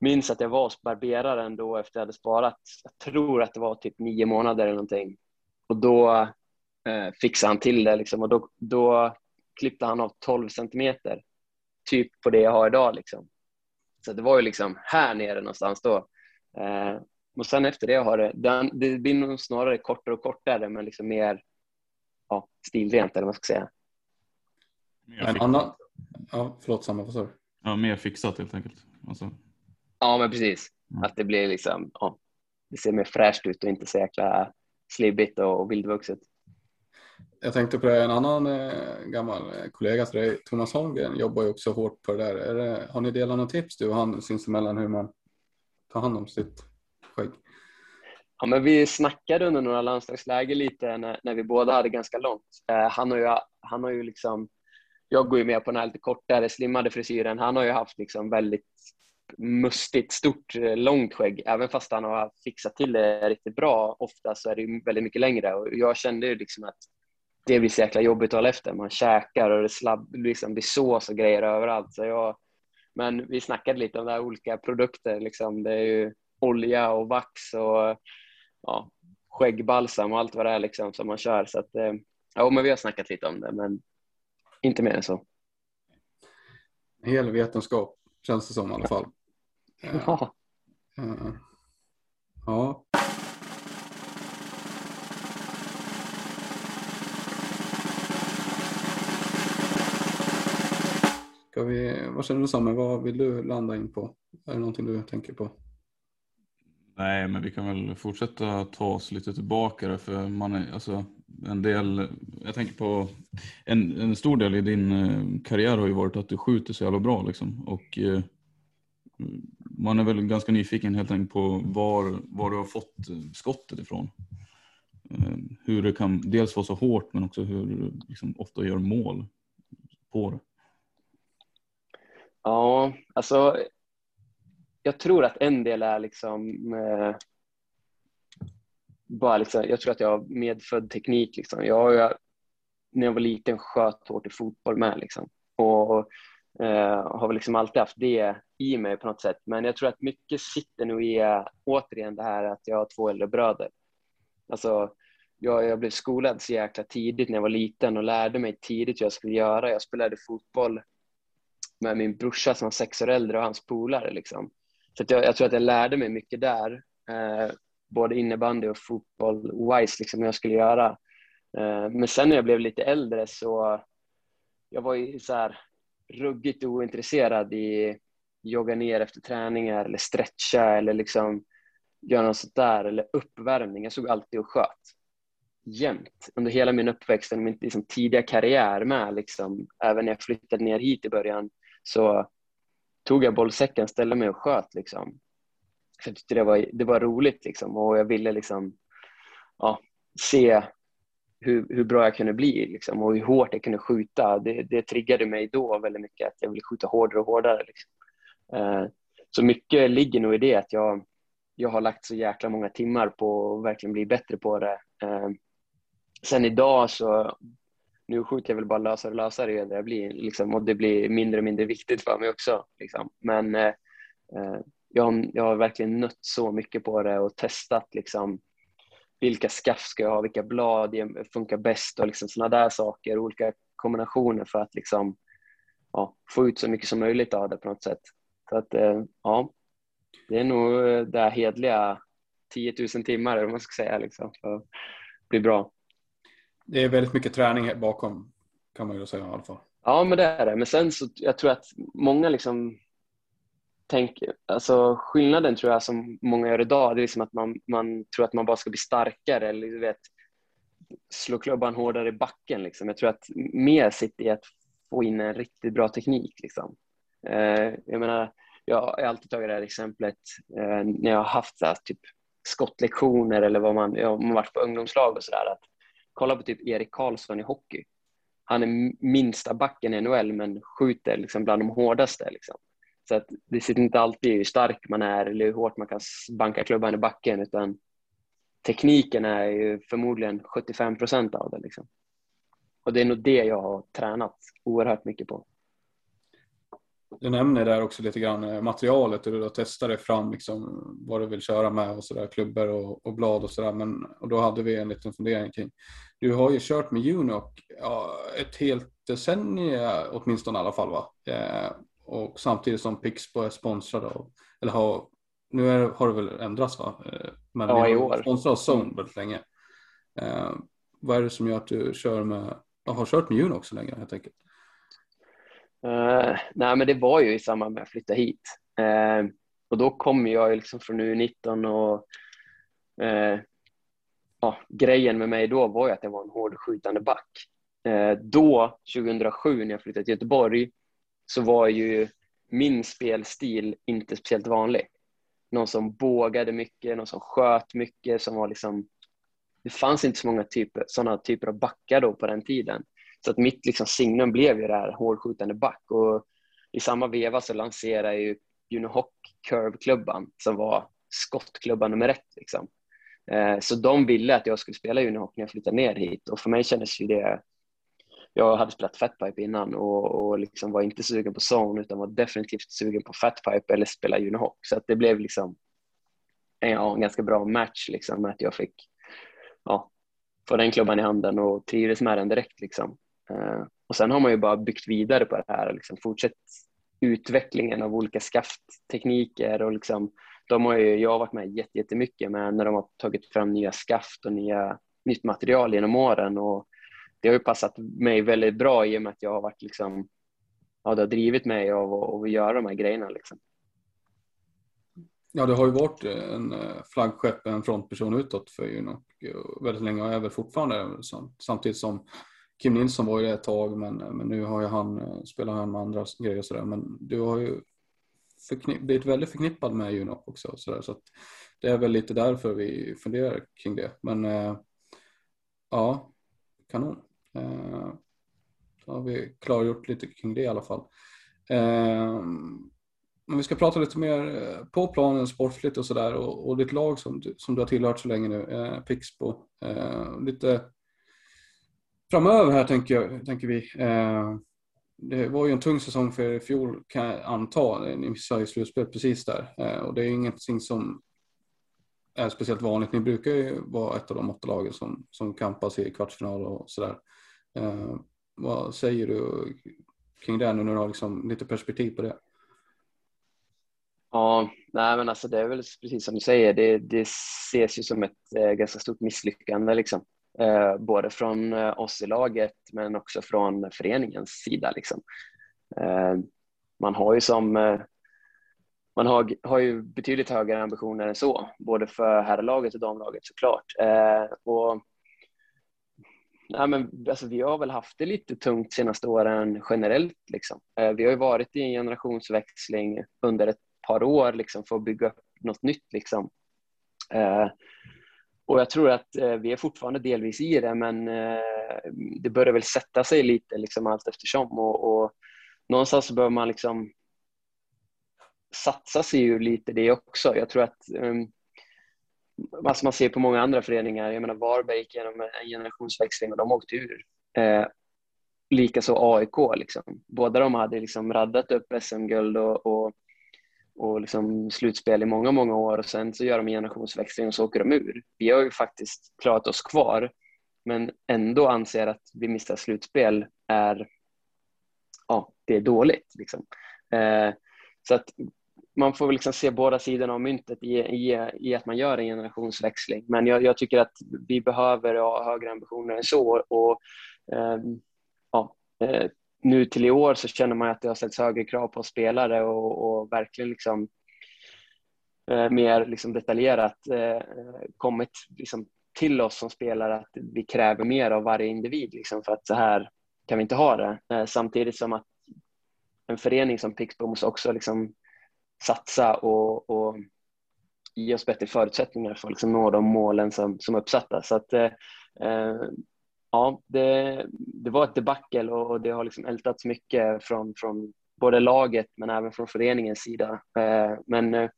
minns att jag var hos barberaren då efter jag hade sparat. Jag tror att det var typ nio månader eller någonting. Och då eh, fixade han till det liksom. och då, då klippte han av 12 centimeter. Typ på det jag har idag. Liksom. Så det var ju liksom här nere någonstans då. Eh, och sen efter det har det, det blir nog snarare kortare och kortare men liksom mer ja, stilrent eller vad man ska säga. En annan, ja, förlåt Samma, vad sa du? Ja, mer fixat helt enkelt. Alltså. Ja, men precis. Mm. Att det blir liksom, ja, det ser mer fräscht ut och inte så jäkla slibbigt och vildvuxet. Jag tänkte på det, en annan eh, gammal kollega till dig, Thomas Holmgren, jobbar ju också hårt på det där. Det, har ni delat några tips du och han sinsemellan hur man tar hand om sitt skägg? Ja, men vi snackade under några landslagsläger lite när, när vi båda hade ganska långt. Eh, han, har ju, han har ju liksom, jag går ju med på den här lite kortare slimmade frisyren. Han har ju haft liksom väldigt mustigt, stort, eh, långt skägg. Även fast han har fixat till det riktigt bra, ofta så är det väldigt mycket längre. Och jag kände ju liksom att det blir så jäkla jobbigt att hålla efter. Man käkar och det slabb, liksom blir sås och grejer överallt. Så jag, men vi snackade lite om det här olika produkter. Liksom. Det är ju olja och vax och ja, skäggbalsam och allt vad det är liksom, som man kör. Så att, eh, ja, men vi har snackat lite om det, men inte mer än så. Hel vetenskap känns det som i alla fall. Ja. Uh, ja. Ska vi, vad känner du Samme, vad vill du landa in på? Är det någonting du tänker på? Nej, men vi kan väl fortsätta ta oss lite tillbaka där, för man är, alltså, en del, jag tänker på, en, en stor del i din eh, karriär har ju varit att du skjuter så jävla bra liksom. Och eh, man är väl ganska nyfiken helt enkelt på var, var du har fått eh, skottet ifrån. Eh, hur det kan dels vara så hårt men också hur du liksom ofta gör mål på det. Ja, alltså jag tror att en del är liksom eh, bara liksom, jag tror att jag har medfödd teknik. Liksom. Jag, jag, när jag var liten sköt hårt i fotboll med liksom. och eh, har väl liksom alltid haft det i mig på något sätt. Men jag tror att mycket sitter nog i eh, återigen det här att jag har två äldre bröder. Alltså, jag, jag blev skolad så jäkla tidigt när jag var liten och lärde mig tidigt hur jag skulle göra. Jag spelade fotboll med min brorsa som var sex år äldre och hans polare. Liksom. Så jag, jag, tror att jag lärde mig mycket där, eh, både innebandy och fotboll, wise, liksom, hur jag skulle göra. Eh, men sen när jag blev lite äldre så jag var ju så här ruggigt ointresserad i jogga ner efter träningar eller stretcha eller liksom göra något sånt där eller uppvärmning. Jag såg alltid och sköt jämt under hela min uppväxt och min liksom, tidiga karriär med. Liksom, även när jag flyttade ner hit i början så tog jag bollsäcken, ställde mig och sköt. Liksom. För jag tyckte det var, det var roligt liksom, och jag ville liksom, ja, se hur, hur bra jag kunde bli liksom, och hur hårt jag kunde skjuta. Det, det triggade mig då väldigt mycket, att jag ville skjuta hårdare och hårdare. Liksom. Eh, så mycket ligger nog i det, att jag, jag har lagt så jäkla många timmar på att verkligen bli bättre på det. Eh, sen idag så nu skjuter jag väl bara lösare och lösare ju jag blir liksom, och det blir mindre och mindre viktigt för mig också. Liksom. Men eh, eh jag, jag har verkligen nött så mycket på det och testat liksom, vilka skaft ska jag ha, vilka blad funkar bäst och liksom, sådana där saker, olika kombinationer för att liksom, ja, få ut så mycket som möjligt av det på något sätt. Så att, eh, ja, det är nog eh, det här hedliga 10 000 timmar, om man ska säga, liksom, för att bli bra. Det är väldigt mycket träning bakom kan man ju säga i alla fall. Ja, men det är det. Men sen så jag tror att många liksom tänker, alltså skillnaden tror jag som många gör idag, det är liksom att man, man tror att man bara ska bli starkare eller du vet, slå klubban hårdare i backen. Liksom. Jag tror att mer sitter i att få in en riktigt bra teknik. Liksom. Eh, jag menar, jag har alltid tagit det här exemplet eh, när jag har haft så här, typ skottlektioner eller vad man, jag har varit på ungdomslag och sådär. Kolla på typ Erik Karlsson i hockey. Han är minsta backen i NHL men skjuter liksom bland de hårdaste. Liksom. Så att det sitter inte alltid i hur stark man är eller hur hårt man kan banka klubban i backen utan tekniken är ju förmodligen 75 procent av det. Liksom. Och det är nog det jag har tränat oerhört mycket på. Du nämner där också lite grann eh, materialet och du testade fram liksom vad du vill köra med och sådär, klubbor och, och, blad och sådär. Men och då hade vi en liten fundering kring. Du har ju kört med Unok ja, ett helt decennium åtminstone i alla fall va? Eh, och samtidigt som Pixbo är sponsrade av, eller har, nu är, har det väl ändrats va? Eh, men ja, i år. Sponsrad av Zone väldigt länge. Eh, vad är det som gör att du kör med, har kört med Unok så länge helt enkelt? Uh, nej, men det var ju i samband med att flytta hit. Uh, och då kom jag liksom från U19 och uh, ja, grejen med mig då var ju att jag var en hårdskjutande back. då, 2007, när jag flyttade till Göteborg, så var ju min spelstil inte speciellt vanlig. Någon som bågade mycket, någon som sköt mycket, som var liksom... Det fanns inte så många typer, sådana typer av backar då på den tiden. Så att mitt liksom signum blev ju det här hårdskjutande back och i samma veva så lanserade jag ju Unihoc Curve-klubban som var skottklubban nummer ett. Liksom. Eh, så de ville att jag skulle spela Unihoc när jag flyttade ner hit och för mig kändes ju det jag hade spelat fatpipe innan och, och liksom var inte sugen på zone utan var definitivt sugen på fatpipe eller spela Unihoc. Så att det blev liksom ja, en ganska bra match liksom, att jag fick ja, få den klubban i handen och trivdes med den direkt. Liksom. Eh, och sen har man ju bara byggt vidare på det här och liksom fortsatt utvecklingen av olika skafttekniker och liksom, de har ju, jag har varit med jättemycket med när de har tagit fram nya skaft och nya, nytt material genom åren och det har ju passat mig väldigt bra i och med att jag har varit liksom, ja det har drivit mig av att göra de här grejerna liksom. Ja, det har ju varit en eh, flaggskepp, en frontperson utåt för Juno eh, väldigt länge och är väl fortfarande samtidigt som Kim Nilsson var ju det ett tag men, men nu har ju han, eh, spelar han med andra grejer och sådär. Men du har ju blivit väldigt förknippad med Juno också. Så, där, så att det är väl lite därför vi funderar kring det. Men eh, ja, kanon. Eh, då har vi klargjort lite kring det i alla fall. Eh, men vi ska prata lite mer eh, på planen sportligt och sådär och, och ditt lag som, som du har tillhört så länge nu, eh, Pixbo. Eh, lite framöver här tänker, jag, tänker vi. Eh, det var ju en tung säsong för er i fjol kan jag anta. Ni missade ju slutspelet precis där eh, och det är ingenting som är speciellt vanligt. Ni brukar ju vara ett av de åtta lagen som, som kampas i kvartsfinal och sådär. Eh, vad säger du kring det nu när du har liksom lite perspektiv på det? Ja, nej men alltså det är väl precis som du säger, det, det ses ju som ett eh, ganska stort misslyckande liksom. Eh, både från eh, oss i laget men också från föreningens sida. Liksom. Eh, man har ju som eh, man har, har ju betydligt högre ambitioner än så, både för herrlaget och damlaget såklart. Eh, och, nej men, alltså, vi har väl haft det lite tungt senaste åren generellt. Liksom. Eh, vi har ju varit i en generationsväxling under ett par år liksom, för att bygga upp något nytt. Liksom. Eh, och jag tror att eh, vi är fortfarande delvis i det, men eh, det börjar väl sätta sig lite liksom allt eftersom. Och, och någonstans så behöver man liksom satsa sig ju lite det också. Jag tror att um, alltså man ser på många andra föreningar, jag menar Varberg gick igenom en generationsväxling och de åkte ur. Eh, Likaså AIK, liksom. båda de hade liksom raddat upp SM-guld och, och och liksom slutspel i många, många år och sen så gör de en generationsväxling och så åker de ur. Vi har ju faktiskt klarat oss kvar men ändå anser att vi missar slutspel är, ja, det är dåligt. Liksom. Eh, så att man får liksom se båda sidorna av myntet i, i, i att man gör en generationsväxling. Men jag, jag, tycker att vi behöver ha högre ambitioner än så. Och, eh, ja, eh, nu till i år så känner man att det har ställts högre krav på spelare och, och verkligen liksom, eh, mer liksom detaljerat eh, kommit liksom till oss som spelare att vi kräver mer av varje individ liksom, för att så här kan vi inte ha det. Eh, samtidigt som att en förening som Pixbo måste också liksom satsa och, och ge oss bättre förutsättningar för att liksom nå de målen som, som är uppsatta. Så att, eh, eh ja, det, det var ett debacle och det har liksom ältats mycket från, från både laget men även från föreningens sida. Eh, men eh,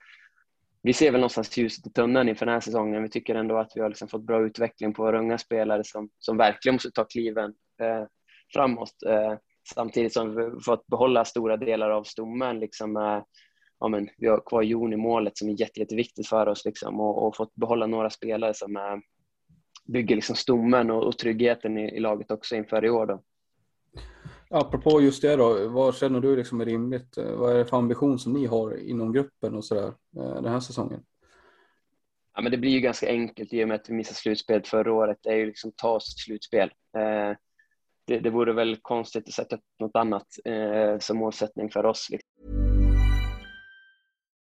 vi ser väl någonstans ljuset i tunneln inför den här säsongen. Vi tycker ändå att vi har liksom fått bra utveckling på våra unga spelare som, som verkligen måste ta kliven eh, framåt. Samtidigt som vi fått behålla stora delar av stommen. Liksom, ja, men, vi har kvar Jon i målet som är jätte, jätteviktigt för oss liksom, och, och fått behålla några spelare som är bygger liksom stommen och, och tryggheten i, i, laget också inför i år. Då. Apropå just det då, vad känner du liksom är rimligt? Vad är det för ambition som ni har inom gruppen och sådär den här säsongen? Ja, men det blir ju ganska enkelt i och med att vi missade slutspelet förra året. Det är ju liksom ta oss till slutspel. Eh, det, det vore väl konstigt att sätta upp något annat eh, som målsättning för oss. Liksom.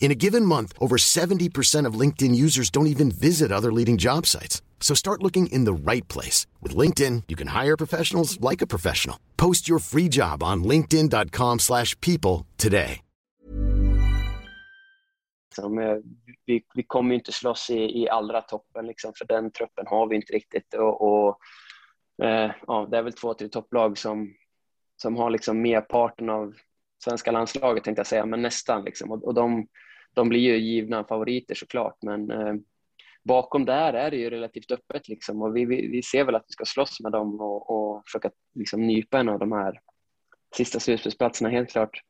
In a given month, over 70% of LinkedIn users don't even visit other leading job sites. So start looking in the right place. With LinkedIn, you can hire professionals like a professional. Post your free job on linkedin.com slash people today. Liksom, eh, vi, vi kommer ju inte slåss i, i allra toppen, liksom, för den truppen har vi inte riktigt. Och, och eh, ja, det är väl två, tre topplag som, som har liksom merparten av svenska landslaget, tänkte jag säga, men nästan. Liksom. Och, och de, de blir ju givna favoriter såklart, men eh, bakom där är det ju relativt öppet liksom. Och vi, vi, vi ser väl att vi ska slåss med dem och, och försöka liksom nypa en av de här sista slutspelsplatserna helt klart.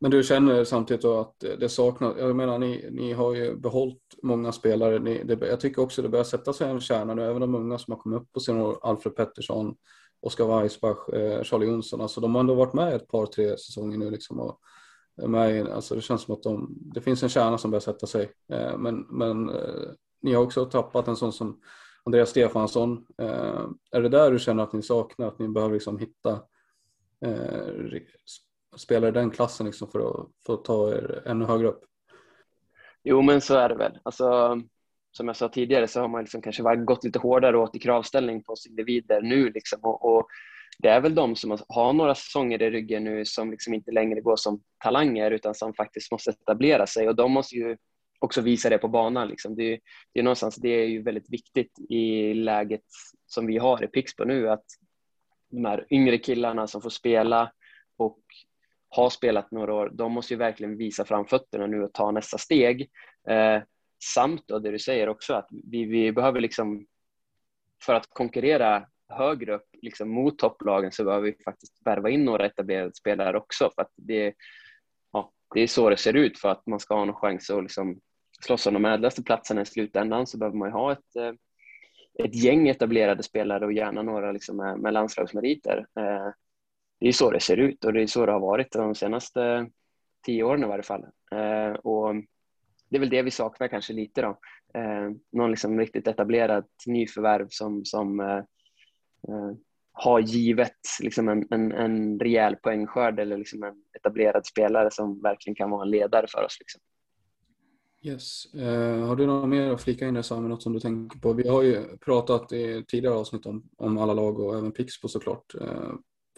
Men du känner samtidigt då att det saknas, jag menar ni, ni har ju behållit många spelare, ni, det, jag tycker också det börjar sätta sig en kärna nu, även de unga som har kommit upp på senare Alfred Pettersson, Oskar Weissbach, eh, Charlie Jonsson, alltså de har ändå varit med ett par, tre säsonger nu liksom och med, alltså det känns som att de, det finns en kärna som börjar sätta sig, eh, men, men eh, ni har också tappat en sån som Andreas Stefansson. Eh, är det där du känner att ni saknar, att ni behöver liksom hitta eh, spelare i den klassen liksom för, att, för att ta er ännu högre upp? Jo, men så är det väl. Alltså, som jag sa tidigare så har man liksom kanske gått lite hårdare åt i kravställning på oss individer nu. Liksom, och, och, det är väl de som har några säsonger i ryggen nu som liksom inte längre går som talanger utan som faktiskt måste etablera sig och de måste ju också visa det på banan. Liksom. Det, det, är någonstans, det är ju väldigt viktigt i läget som vi har i Pixbo nu att de här yngre killarna som får spela och har spelat några år, de måste ju verkligen visa framfötterna nu och ta nästa steg. Eh, samt då det du säger också att vi, vi behöver liksom för att konkurrera högre upp liksom mot topplagen så behöver vi faktiskt värva in några etablerade spelare också för att det, ja, det är så det ser ut för att man ska ha någon chans att liksom slåss om de ädlaste platserna i slutändan så behöver man ju ha ett, eh, ett gäng etablerade spelare och gärna några liksom med, med landslagsmeriter. Eh, det är så det ser ut och det är så det har varit de senaste tio åren i varje fall. Eh, och det är väl det vi saknar kanske lite då. Någon liksom riktigt etablerad nyförvärv som, som eh, eh, har givet liksom en, en, en rejäl poängskörd eller liksom en etablerad spelare som verkligen kan vara en ledare för oss. Liksom. Yes. Uh, har du något mer att flika in där Samuel, något som du tänker på? Vi har ju pratat i tidigare avsnitt om, om alla lag och även Pixbo såklart. Uh,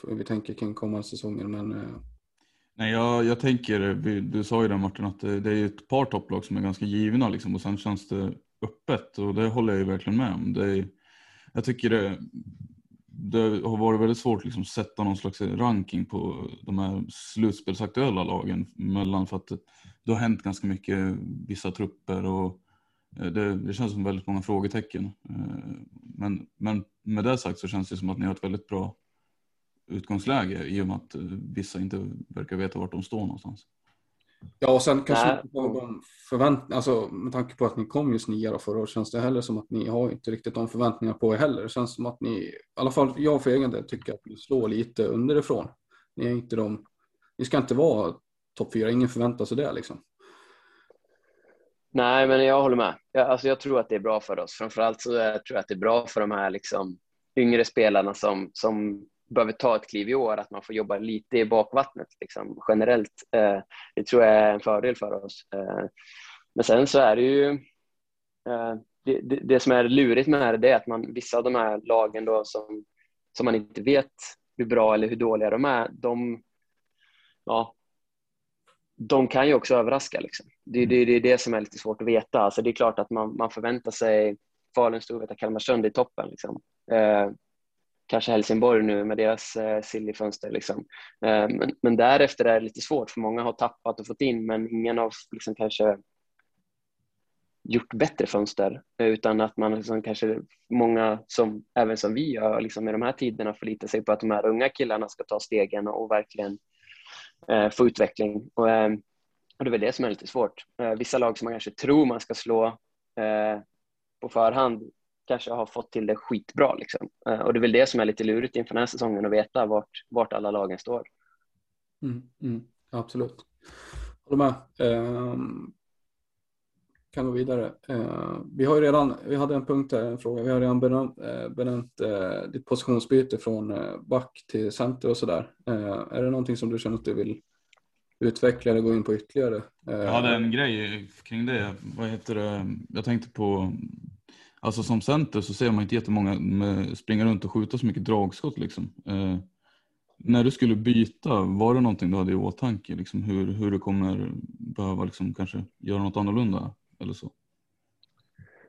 vi tänker kring kommande säsonger men uh... Nej, jag, jag tänker, du sa ju det Martin, att det, det är ett par topplag som är ganska givna liksom, och sen känns det öppet och det håller jag ju verkligen med om. Det är, jag tycker det, det har varit väldigt svårt att liksom sätta någon slags ranking på de här slutspelsaktuella lagen mellan för att det, har hänt ganska mycket, vissa trupper och eh, det, det, känns som väldigt många frågetecken. Eh, men, men med det sagt så känns det som att ni har ett väldigt bra utgångsläge i och med att eh, vissa inte verkar veta vart de står någonstans. Ja, och sen kanske Nej. de förväntningar, alltså med tanke på att ni kom just nia förra året känns det heller som att ni har inte riktigt de förväntningarna på er heller. Det känns som att ni, i alla fall jag för egen del tycker att ni slår lite underifrån. Ni är inte de, ni ska inte vara topp fyra, ingen förväntar sig det liksom. Nej, men jag håller med. Jag, alltså, jag tror att det är bra för oss. Framförallt så jag tror jag att det är bra för de här liksom, yngre spelarna som, som behöver ta ett kliv i år, att man får jobba lite i bakvattnet liksom, generellt. Eh, det tror jag är en fördel för oss. Eh, men sen så är det ju eh, det, det, det, som är lurigt med det här, det är att man, vissa av de här lagen då som, som man inte vet hur bra eller hur dåliga de är, de, ja, de kan ju också överraska. Liksom. Det, det, det är det som är lite svårt att veta. Alltså det är klart att man, man förväntar sig Falun, Storvreta, Kalmarsund i toppen. Liksom. Eh, Kanske Helsingborg nu med deras eh, sillyfönster. Liksom. Eh, men, men, därefter är det lite svårt för många har tappat och fått in men ingen har liksom kanske gjort bättre fönster utan att man liksom kanske många som även som vi gör liksom i de här tiderna förlitar sig på att de här unga killarna ska ta stegen och verkligen eh, få utveckling. Och, eh, och det är väl det som är lite svårt. Eh, vissa lag som man kanske tror man ska slå eh, på förhand kanske har fått till det skitbra. Liksom. Eh, och det är väl det som är lite lurigt inför den här säsongen att veta vart, vart alla lagen står. Mm, mm, absolut. Håller med. Um, kan gå vidare. Uh, vi har ju redan, vi hade en punkt här, en fråga. Vi har redan benämnt, uh, benämnt uh, ditt positionsbyte från uh, back till center och sådär. är det någonting som du känner att du vill utveckla eller gå in på ytterligare? Jag hade en grej kring det. Vad heter det? Jag tänkte på Alltså som center så ser man inte jättemånga springa runt och skjuta så mycket dragskott. Liksom. Eh, när du skulle byta, var det någonting du hade i åtanke? Liksom, hur, hur du kommer behöva liksom, kanske göra något annorlunda eller så?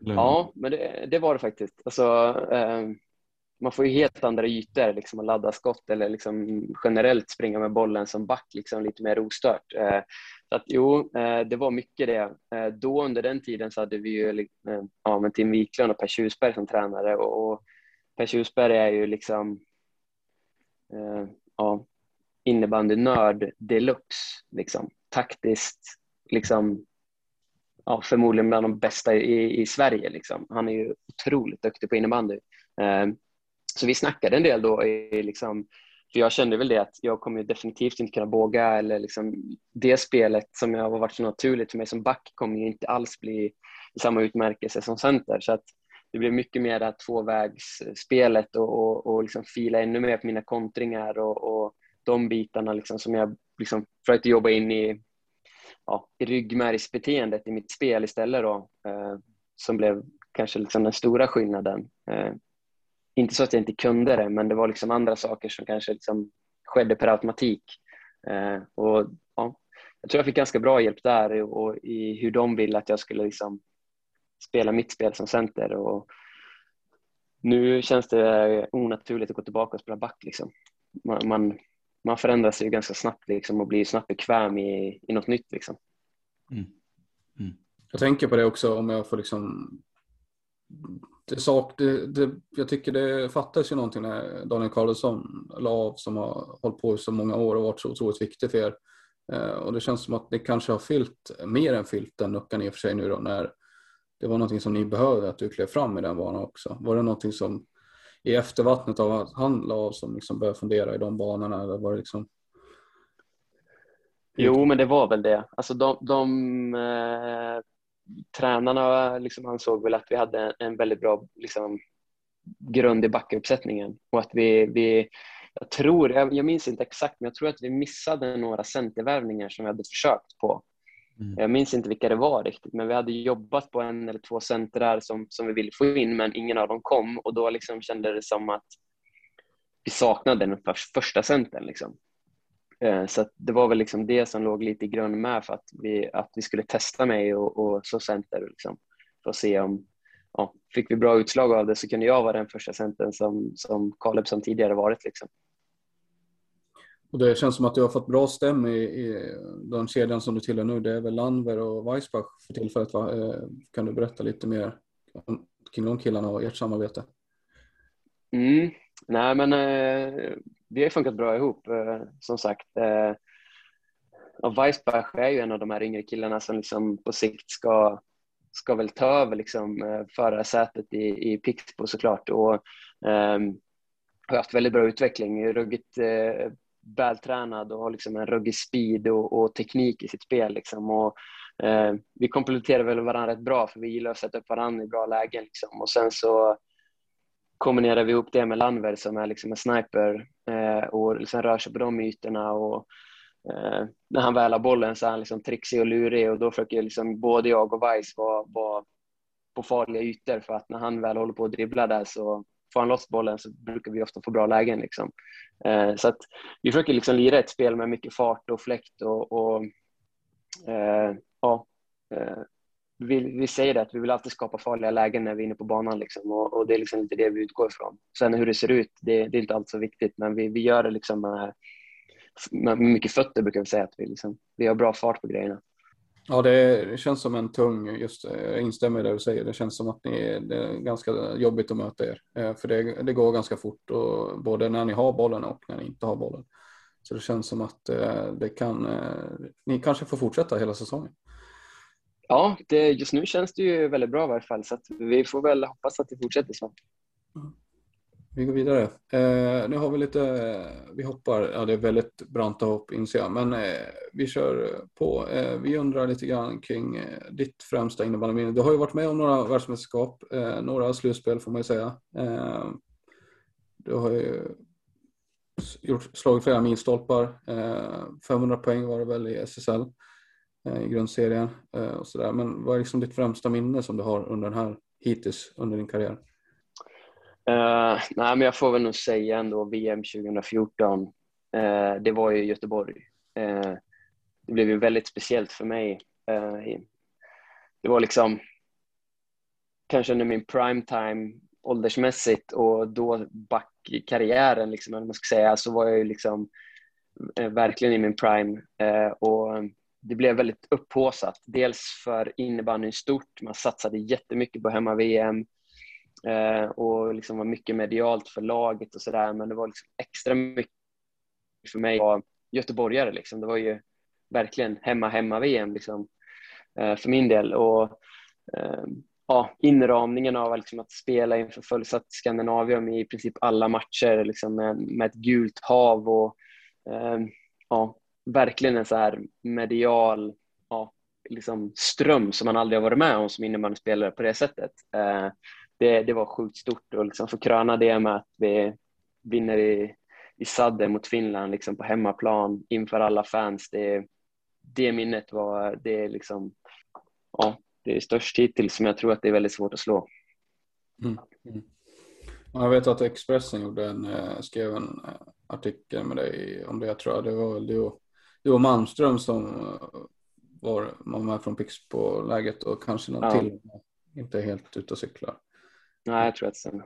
Eller? Ja, men det, det, var det faktiskt. Alltså, eh, man får ju helt andra ytor liksom, att ladda skott eller liksom, generellt springa med bollen som back liksom, lite mer ostört. Eh, så att, jo, eh, det var mycket det. Eh, då under den tiden så hade vi ju eh, ja, men Tim Wiklund och Per Tjusberg som tränare och Per Tjusberg är ju liksom ja, innebandynörd deluxe. Liksom. Taktiskt, liksom, ja, förmodligen bland de bästa i, i Sverige. Liksom. Han är ju otroligt duktig på innebandy. Så vi snackade en del då i liksom, för jag kände väl det att jag kommer definitivt inte kunna våga eller liksom det spelet som jag har varit så naturligt för mig som back kommer ju inte alls bli samma utmärkelse som center. Så att det blev mycket mer det tvåvägsspelet och, och, och liksom fila ännu mer på mina kontringar och, och de bitarna liksom som jag liksom försökte jobba in i, ja, i ryggmärgsbeteendet i mitt spel istället då, eh, som blev kanske liksom den stora skillnaden. Eh, inte så att jag inte kunde det, men det var liksom andra saker som kanske liksom skedde per automatik. Eh, och, ja, jag tror jag fick ganska bra hjälp där och, i hur de ville att jag skulle liksom spela mitt spel som center. Och nu känns det onaturligt att gå tillbaka och spela back. Liksom. Man, man, man förändras ju ganska snabbt liksom, och blir snabbt bekväm i, i något nytt. Liksom. Mm. Mm. Jag tänker på det också om jag får liksom det sak, det, det, jag tycker det fattas ju någonting när Daniel Karlsson la av som har hållit på i så många år och varit så otroligt viktig för er. Eh, och det känns som att det kanske har fyllt, mer än fyllt den luckan i och för sig nu då när det var någonting som ni behövde att du klev fram i den banan också. Var det någonting som i eftervattnet av att han la av som liksom började fundera i de banorna? Eller var det liksom... Jo, men det var väl det. Alltså de, de eh, tränarna liksom ansåg väl att vi hade en väldigt bra liksom, grund i backuppsättningen och att vi, vi jag tror, jag, jag minns inte exakt, men jag tror att vi missade några centervärvningar som vi hade försökt på. Mm. Jag minns inte vilka det var riktigt, men vi hade jobbat på en eller två centrar som, som vi ville få in, men ingen av dem kom och då liksom kände det som att vi saknade den första centern. Liksom. Eh, så det var väl liksom det som låg lite i grund med för att vi, att vi skulle testa mig och, och så center liksom, för att se om, ja, fick vi bra utslag av det så kunde jag vara den första centern som, som Kaleb tidigare varit. Liksom. Och det känns som att du har fått bra stäm i, i den kedjan som du tillhör nu. Det är väl Landver och Weissbach för tillfället. Va? Eh, kan du berätta lite mer kring de killarna och ert samarbete? Mm. Nej, men eh, vi har funkat bra ihop, eh, som sagt. Eh, och Weissbach är ju en av de här yngre killarna som liksom på sikt ska, ska väl ta över liksom, eh, förarsätet i, i Pixbo såklart. Och, eh, har haft väldigt bra utveckling, ruggigt eh, vältränad och har liksom en ruggig speed och, och teknik i sitt spel. Liksom. Och, eh, vi kompletterar väl varandra rätt bra för vi gillar att sätta upp varandra i bra lägen. Liksom. Och sen så kombinerar vi ihop det med Landver som är liksom en sniper eh, och liksom rör sig på de ytorna. Och, eh, när han väl har bollen så är han liksom trixig och lurig och då försöker liksom både jag och Weiss vara, vara på farliga ytor för att när han väl håller på att dribbla där så får han loss bollen så brukar vi ofta få bra lägen. Liksom. Eh, så att vi försöker liksom lira ett spel med mycket fart och fläkt och, och eh, ja, eh, vi, vi säger det att vi vill alltid skapa farliga lägen när vi är inne på banan liksom, och, och, det är liksom inte det vi utgår ifrån. Sen hur det ser ut, det, det är inte alls så viktigt men vi, vi gör det liksom med, med mycket fötter brukar vi säga att vi, liksom, vi har bra fart på grejerna. Ja, det känns som en tung, just jag instämmer i det du säger, det känns som att ni, det är ganska jobbigt att möta er. Eh, för det, det går ganska fort, och, både när ni har bollen och när ni inte har bollen. Så det känns som att eh, det kan, ni kanske får fortsätta hela säsongen. Ja, det, just nu känns det ju väldigt bra i varje fall, så vi får väl hoppas att det fortsätter så. Mm. Vi går vidare. Eh, nu har vi lite, vi hoppar, ja det är väldigt branta hopp inser jag, men eh, vi kör på. Eh, vi undrar lite grann kring eh, ditt främsta innebandyminne. Du har ju varit med om några världsmästerskap, eh, några slutspel får man ju säga. Eh, du har ju gjort, slagit flera milstolpar, eh, 500 poäng var det väl i SSL Eh, i grundserien eh, och sådär. Men vad är liksom ditt främsta minne som du har under den här hittills under din karriär? Uh, nej, men jag får väl nog säga ändå VM 2014. Uh, det var ju Göteborg. Uh, det blev ju väldigt speciellt för mig. det var liksom kanske under min prime time åldersmässigt och då backkarriären, liksom, man ska säga, så var jag ju liksom verkligen i min prime. och det blev väldigt upphåsat. Dels för innebandyn stort, man satsade jättemycket på hemma-VM eh, och liksom var mycket medialt för laget och sådär men det var liksom extra mycket för mig var göteborgare liksom. Det var ju verkligen hemma-hemma-VM liksom, eh, för min del och eh, ja, inramningen av liksom att spela inför fullsatt Skandinavium i princip alla matcher liksom med, med ett gult hav och eh, ja, verkligen en så här medial ja, liksom ström som man aldrig har varit med om som innebandyspelare på det sättet. Eh, det, det var sjukt stort och liksom få kröna det med att vi vinner i, i sadde mot Finland liksom på hemmaplan inför alla fans. Det, det minnet var, det är liksom, ja, det är störst hittills som jag tror att det är väldigt svårt att slå. Mm. Mm. Jag vet att Expressen gjorde en, eh, skrev en eh, artikel med dig om det, jag tror jag. Det var du och, du och Malmström som eh, var, var med från Pixbo-läget och kanske någon ja. till. Inte helt ute och cyklar. Nej, jag tror att det stämmer.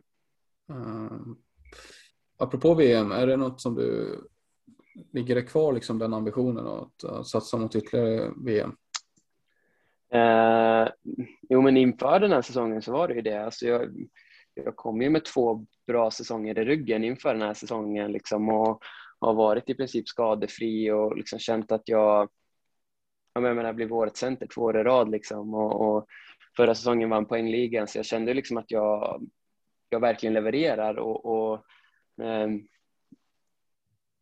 Uh, apropå VM, är det något som du ligger det kvar liksom den ambitionen att uh, satsa mot ytterligare VM? Uh, jo, men inför den här säsongen så var det ju det. Alltså jag, jag kom ju med två bra säsonger i ryggen inför den här säsongen liksom och har varit i princip skadefri och liksom känt att jag, jag menar, blivit årets center två år i rad liksom och, och förra säsongen vann poängligan så jag kände liksom att jag jag verkligen levererar och, och eh,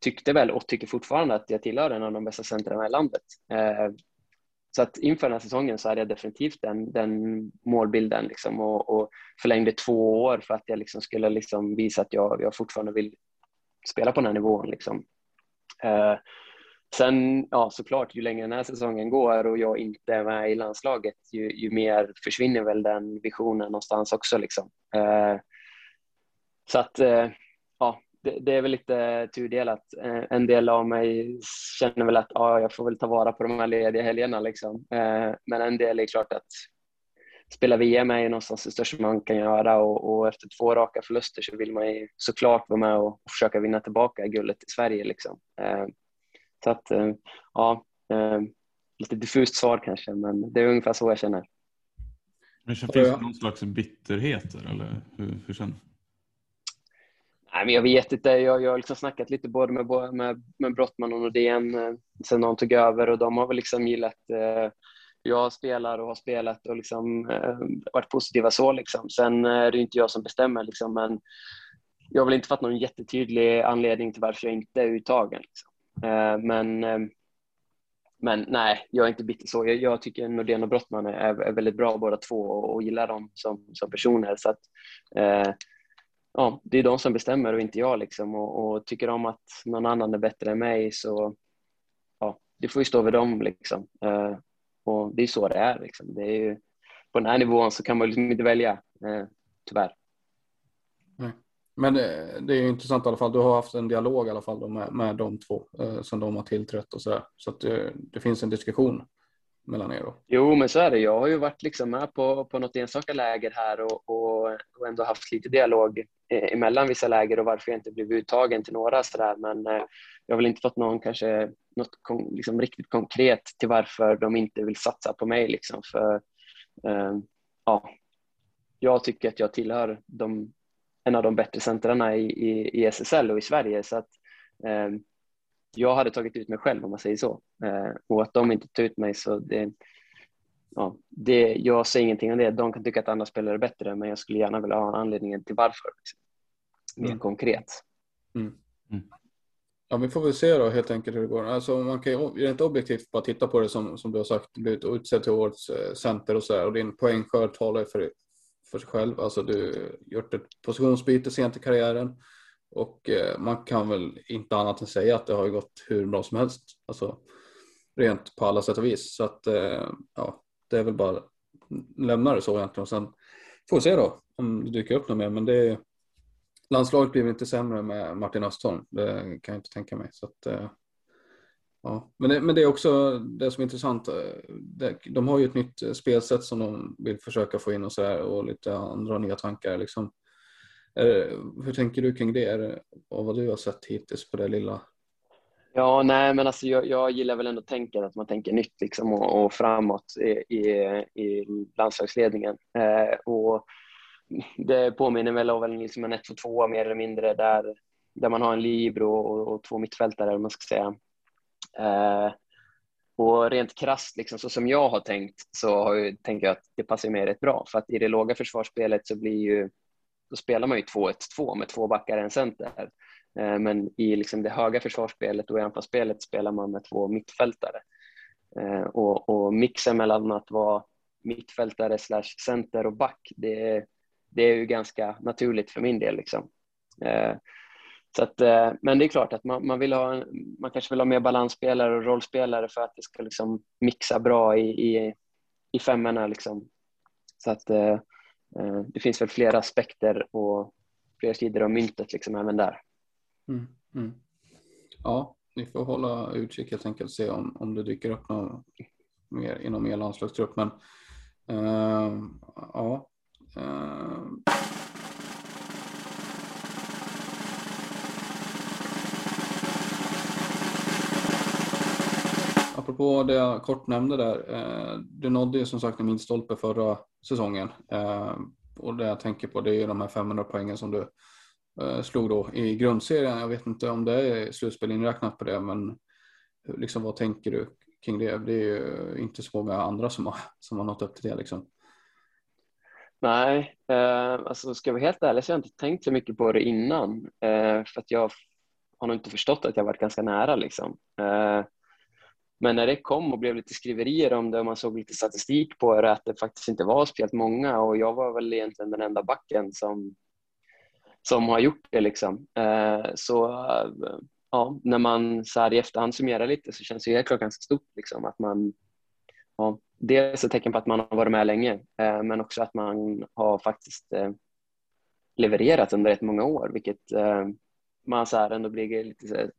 tyckte väl och tycker fortfarande att jag tillhör en av de bästa centrarna i landet. Eh, så att inför den här säsongen så hade jag definitivt den, den målbilden liksom och, och förlängde två år för att jag liksom skulle liksom visa att jag, jag fortfarande vill spela på den här nivån. Liksom. Eh, sen, ja såklart, ju längre den här säsongen går och jag inte är med i landslaget, ju, ju mer försvinner väl den visionen någonstans också. Liksom. Eh, så att, eh, ja, det, det, är väl lite tudelat. Eh, en del av mig känner väl att ja, jag får väl ta vara på de här lediga helgerna. Liksom. Eh, men en del är klart att spela VM är ju någonstans det största man kan göra och, och, efter två raka förluster så vill man ju såklart vara med och, och försöka vinna tillbaka guldet i Sverige. Liksom. Eh, så att, ja, lite diffust svar kanske, men det är ungefär så jag känner. Men finns det någon slags bitterhet eller hur, hur känner du? Nej, men jag vet inte. Jag, jag har liksom snackat lite både med, med, med Brottman och Nordén eh, sen de tog över och de har väl liksom gillat eh, jag spelar och har spelat och liksom, eh, varit positiva så. Liksom. Sen eh, är det inte jag som bestämmer, liksom, men jag har väl inte fått någon jättetydlig anledning till varför jag inte är uttagen. Liksom. Eh, men, eh, men nej, jag är inte bitter så. Jag, jag tycker Nordén och Brottman är, är, väldigt bra båda två och, och gillar dem som, som personer. Så att, eh, ja, det är de som bestämmer och inte jag liksom och, och, tycker de att någon annan är bättre än mig så ja, det får ju stå över dem liksom. Eh, och det är så det är liksom. Det är ju, på den här nivån så kan man liksom inte välja, eh, tyvärr. Nej. Men det, det är ju intressant i alla fall. Du har haft en dialog i alla fall med, med de två eh, som de har tillträtt och så där. Så att det, det finns en diskussion mellan er då? Jo, men så är det. Jag har ju varit liksom med på, på något enstaka läger här och, och, och ändå haft lite dialog eh, emellan vissa läger och varför jag inte blivit uttagen till några sådär. Men eh, jag har väl inte fått någon kanske något kon, liksom riktigt konkret till varför de inte vill satsa på mig liksom. För eh, ja, jag tycker att jag tillhör de, en av de bättre centrarna i, i, i SSL och i Sverige så att eh, jag hade tagit ut mig själv om man säger så. Eh, och att de inte tar ut mig så det, ja, det, jag säger ingenting om det. De kan tycka att andra spelare är bättre men jag skulle gärna vilja ha anledningen till varför. Liksom. Mer mm. konkret. Mm. Mm. Ja, vi får väl se då helt enkelt hur det går. Alltså, man kan ju rent objektivt bara titta på det som, som du har sagt, blivit utsedd till årets center och så där. Och din poängskörd talar för, för sig själv. Alltså du gjort ett positionsbyte sent i karriären. Och eh, man kan väl inte annat än säga att det har gått hur bra som helst. Alltså rent på alla sätt och vis. Så att eh, ja, det är väl bara lämna det så egentligen. Och sen får vi se då om det dyker upp något mer. Men det är. landslaget blir väl inte sämre med Martin Östholm. Det kan jag inte tänka mig. Så att, eh, ja. men, det, men det är också det som är intressant. De har ju ett nytt spelsätt som de vill försöka få in och så där och lite andra nya tankar liksom. Eh, hur tänker du kring det? Och vad du har sett hittills på det lilla? Ja, nej, men alltså jag, jag gillar väl ändå tänket att man tänker nytt liksom och, och framåt i, i, i landslagsledningen. Eh, och det påminner väl om liksom en 1-2-2 mer eller mindre där, där man har en libero och, och två mittfältare, man ska säga. Eh, och rent krasst, liksom, så som jag har tänkt, så har jag, tänker jag att det passar mig rätt bra. För att i det låga försvarsspelet så blir ju då spelar man ju 2-1-2 med två backar och en center. Eh, men i liksom det höga försvarsspelet och i anfallsspelet spelar man med två mittfältare. Eh, och, och mixen mellan att vara mittfältare slash center och back, det, det är ju ganska naturligt för min del. Liksom. Eh, så att, men det är klart att man, man, vill ha, man kanske vill ha mer balansspelare och rollspelare för att det ska liksom mixa bra i, i, i femmorna. Liksom. Så att, Eh, Eh, det finns väl flera aspekter och flera sidor av myntet liksom även där. Mm, mm. Ja, ni får hålla utkik helt enkelt och se om, om det dyker upp något mer inom er landslagstrupp. Men uh, ja. Uh. Apropå det jag kort nämnde där. Eh, du nådde ju som sagt en milstolpe förra säsongen. Eh, och det jag tänker på det är de här 500 poängen som du eh, slog då i grundserien. Jag vet inte om det är slutspel inräknat på det, men liksom, vad tänker du kring det? Det är ju inte så många andra som har, som har nått upp till det liksom. Nej, eh, alltså ska jag vara helt ärlig så har jag inte tänkt så mycket på det innan. Eh, för att jag har nog inte förstått att jag varit ganska nära. Liksom. Eh, men när det kom och blev lite skriverier om det och man såg lite statistik på det, att det faktiskt inte var speciellt många och jag var väl egentligen den enda backen som, som har gjort det. Liksom. Eh, så eh, ja, när man så här i efterhand summerar lite så känns det helt klart ganska stort liksom, att man ja, dels ett tecken på att man har varit med länge eh, men också att man har faktiskt levererat under rätt många år vilket man så här ändå blir lite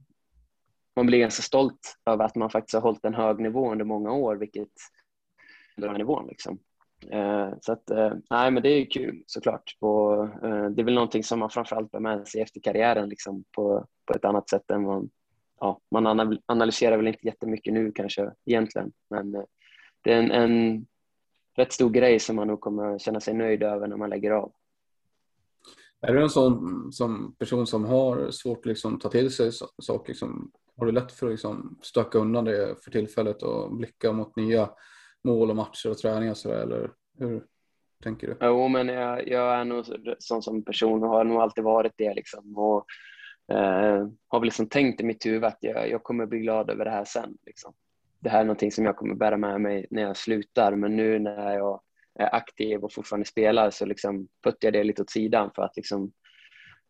man blir ganska stolt över att man faktiskt har hållit en hög nivå under många år vilket är nivån liksom. Eh, så att, eh, nej men det är kul såklart och eh, det är väl någonting som man framförallt bär med sig efter karriären liksom på, på ett annat sätt än man, ja, man analyserar väl inte jättemycket nu kanske egentligen men det är en, en rätt stor grej som man nog kommer känna sig nöjd över när man lägger av. Är du en sån som person som har svårt att liksom ta till sig saker? Liksom, har du lätt för att liksom stöka undan det för tillfället och blicka mot nya mål och matcher och träningar så där, eller hur tänker du? Jo, men jag, jag är nog sån som person och har nog alltid varit det liksom och eh, har väl liksom tänkt i mitt huvud att jag, jag kommer bli glad över det här sen. Liksom. Det här är någonting som jag kommer bära med mig när jag slutar, men nu när jag är aktiv och fortfarande spelar så liksom puttar jag det lite åt sidan för att liksom,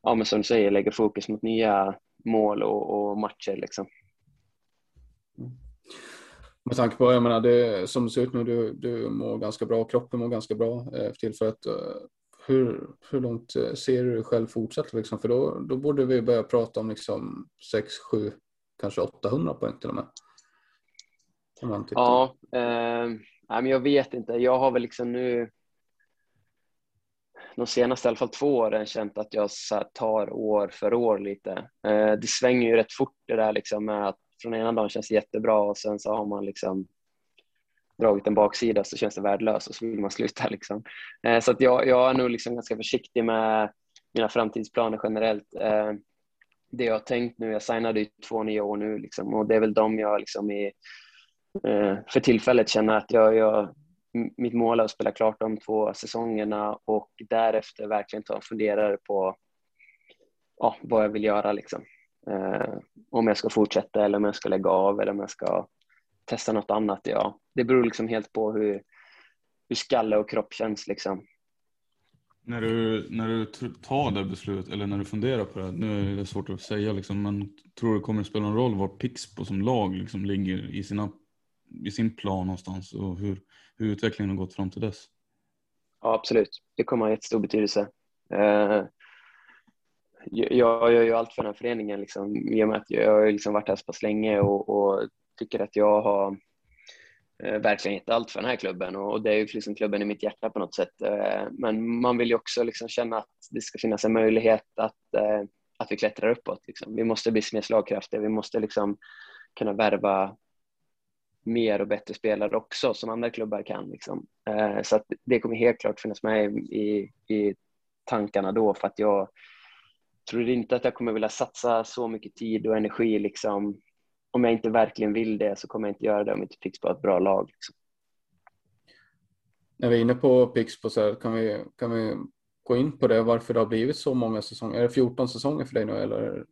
ja men som du säger, lägga fokus mot nya mål och, och matcher liksom. Mm. Med tanke på, jag menar, det, som det ser ut nu, du, du mår ganska bra, kroppen mår ganska bra eh, för tillfället. Eh, hur, hur långt eh, ser du dig själv fortsätta? Liksom? För då, då borde vi börja prata om liksom 6, 7, kanske 800 poäng till och med. Ja, eh, men jag vet inte. Jag har väl liksom nu de senaste i alla fall två åren känt att jag tar år för år lite. Eh, det svänger ju rätt fort det där liksom med att från ena dagen känns det jättebra och sen så har man liksom dragit en baksida så känns det värdelöst och så vill man sluta. Liksom. Eh, så att jag, jag är nog liksom ganska försiktig med mina framtidsplaner generellt. Eh, det jag har tänkt nu, jag signade ju två nya år nu liksom, och det är väl de jag liksom i, eh, för tillfället känner att jag, jag, mitt mål är att spela klart de två säsongerna och därefter verkligen ta och fundera på ja, vad jag vill göra. Liksom. Eh, om jag ska fortsätta eller om jag ska lägga av eller om jag ska testa något annat. Ja. Det beror liksom helt på hur, hur skalle och kropp känns. Liksom. När du, när du tar det beslutet eller när du funderar på det, nu är det svårt att säga liksom, men tror du det kommer att spela någon roll var Pixbo som lag liksom ligger i, sina, i sin plan någonstans och hur, hur utvecklingen har gått fram till dess? Ja, absolut. Det kommer ha jättestor betydelse. Eh, jag gör ju allt för den här föreningen liksom, i och med att jag har liksom varit här så pass länge och, och tycker att jag har eh, verkligen gett allt för den här klubben och, det är ju liksom klubben i mitt hjärta på något sätt. Eh, men man vill ju också liksom känna att det ska finnas en möjlighet att, eh, att vi klättrar uppåt. Liksom. Vi måste bli mer slagkraftiga, vi måste liksom kunna värva mer och bättre spelare också som andra klubbar kan. Liksom. Eh, så det kommer helt klart finnas med i, i tankarna då för att jag tror inte att jag kommer vilja satsa så mycket tid och energi liksom. Om jag inte verkligen vill det så kommer jag inte göra det om jag inte Pixbo har ett bra lag. Liksom. När vi är inne på Pixbo så kan vi, kan vi gå in på det varför det har blivit så många säsonger? Är det 14 säsonger för dig nu eller?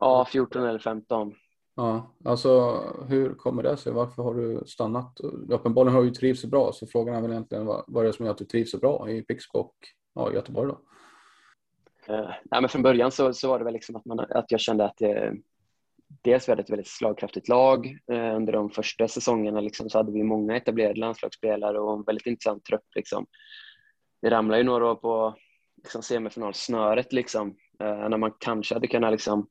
Ja, 14 eller 15. Ja, alltså hur kommer det sig? Varför har du stannat? Uppenbarligen har du trivts så bra, så frågan är väl egentligen vad, vad är det som gör att du trivs så bra i Pixbo och ja, Göteborg då? Uh, nej, men från början så, så var det väl liksom att, man, att jag kände att det, dels vi hade ett väldigt slagkraftigt lag. Uh, under de första säsongerna liksom, så hade vi många etablerade landslagsspelare och en väldigt intressant trupp. Liksom. Vi ramlade ju några år på liksom, semifinalsnöret liksom, uh, när man kanske hade kunnat liksom,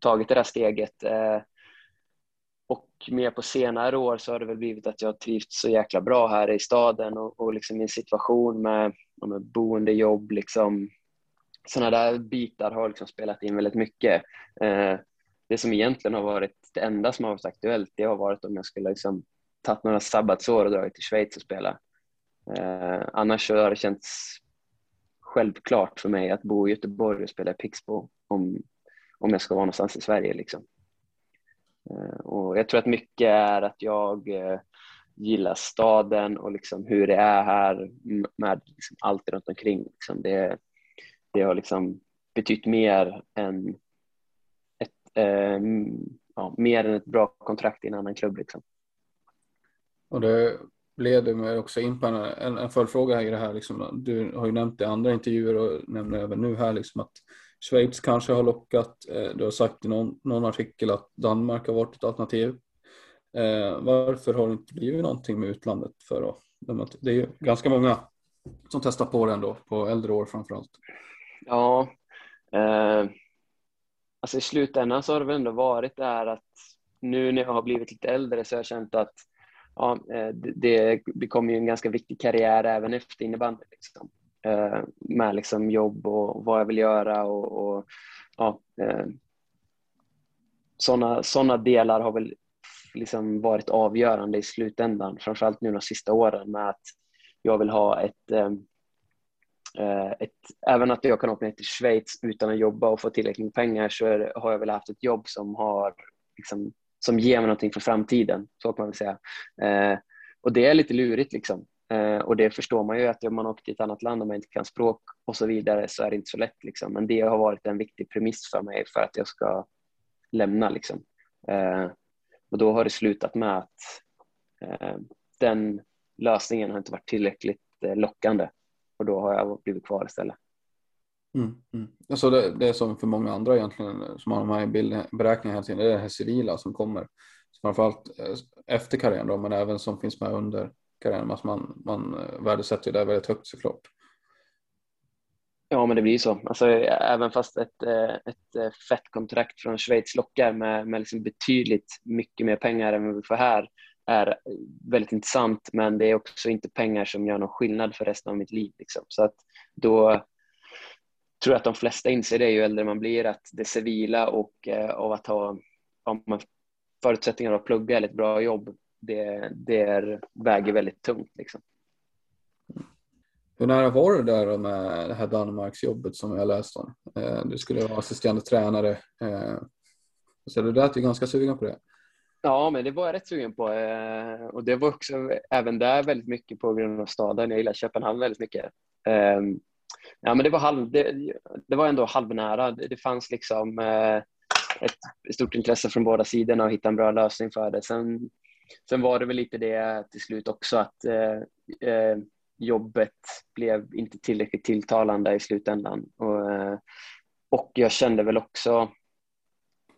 tagit det där steget. Eh, och mer på senare år så har det väl blivit att jag trivts så jäkla bra här i staden och, och liksom min situation med, med boendejobb, liksom, sådana där bitar har liksom spelat in väldigt mycket. Eh, det som egentligen har varit det enda som har varit aktuellt, det har varit om jag skulle liksom tagit några sabbatsår och dragit till Schweiz och spela. Eh, annars så har det känts självklart för mig att bo i Göteborg och spela i Pixbo om, om jag ska vara någonstans i Sverige. Liksom. Eh, och jag tror att mycket är att jag eh, gillar staden och liksom hur det är här med liksom allt runt omkring. Liksom det, det har liksom betytt mer än ett, eh, ja, mer än ett bra kontrakt i en annan klubb. Liksom. Och det leder mig också in på en, en, en följdfråga i det här. Liksom, du har ju nämnt det i andra intervjuer och nämner även nu här liksom, att Schweiz kanske har lockat. Eh, du har sagt i någon, någon artikel att Danmark har varit ett alternativ. Eh, varför har det inte blivit någonting med utlandet för då? Det är ju ganska många som testar på det ändå, på äldre år framför allt. Ja, eh, alltså i slutändan så har det väl ändå varit det här att nu när jag har blivit lite äldre så har jag känt att ja, eh, det, det kommer ju en ganska viktig karriär även efter innebandy. Liksom. Eh, med liksom jobb och vad jag vill göra och, och ja, eh, sådana såna delar har väl liksom varit avgörande i slutändan, framförallt nu de sista åren med att jag vill ha ett, eh, eh, ett även att jag kan åka ner till Schweiz utan att jobba och få tillräckligt med pengar så har jag väl haft ett jobb som har liksom som ger mig någonting för framtiden, så kan man väl säga. Eh, och det är lite lurigt liksom. Eh, och det förstår man ju att om man åker till ett annat land och man inte kan språk och så vidare så är det inte så lätt liksom. Men det har varit en viktig premiss för mig för att jag ska lämna liksom. Eh, och då har det slutat med att eh, den lösningen har inte varit tillräckligt eh, lockande och då har jag blivit kvar istället. Mm, mm. Alltså det, det, är som för många andra egentligen eh, som har de här beräkningarna hela tiden, det är det här civila som kommer. Framförallt eh, efter karriären då, men även som finns med under karriären. Alltså man, man eh, värdesätter ju det väldigt högt såklart. Ja, men det blir så. Alltså, även fast ett, eh, ett eh, fett kontrakt från Schweiz lockar med, med liksom betydligt mycket mer pengar än vad vi får här är väldigt intressant, men det är också inte pengar som gör någon skillnad för resten av mitt liv. Liksom. Så att då, tror jag att de flesta inser det ju äldre man blir, att det civila och av att ha om man, förutsättningar att plugga eller ett bra jobb, det, det är, väger väldigt tungt. Liksom. Hur nära var du där med det här Danmarksjobbet som jag läste om? Eh, du skulle vara assisterande tränare. Eh, så du lät ju ganska sugen på det. Ja, men det var jag rätt sugen på. Eh, och det var också även där väldigt mycket på grund av staden. Jag gillar Köpenhamn väldigt mycket. Ja, men det var, halv, det, det var ändå halvnära. Det, fanns liksom ett stort intresse från båda sidorna att hitta en bra lösning för det. Sen, sen var det väl lite det till slut också att eh, eh, jobbet blev inte tillräckligt tilltalande i slutändan. Och, eh, och jag kände väl också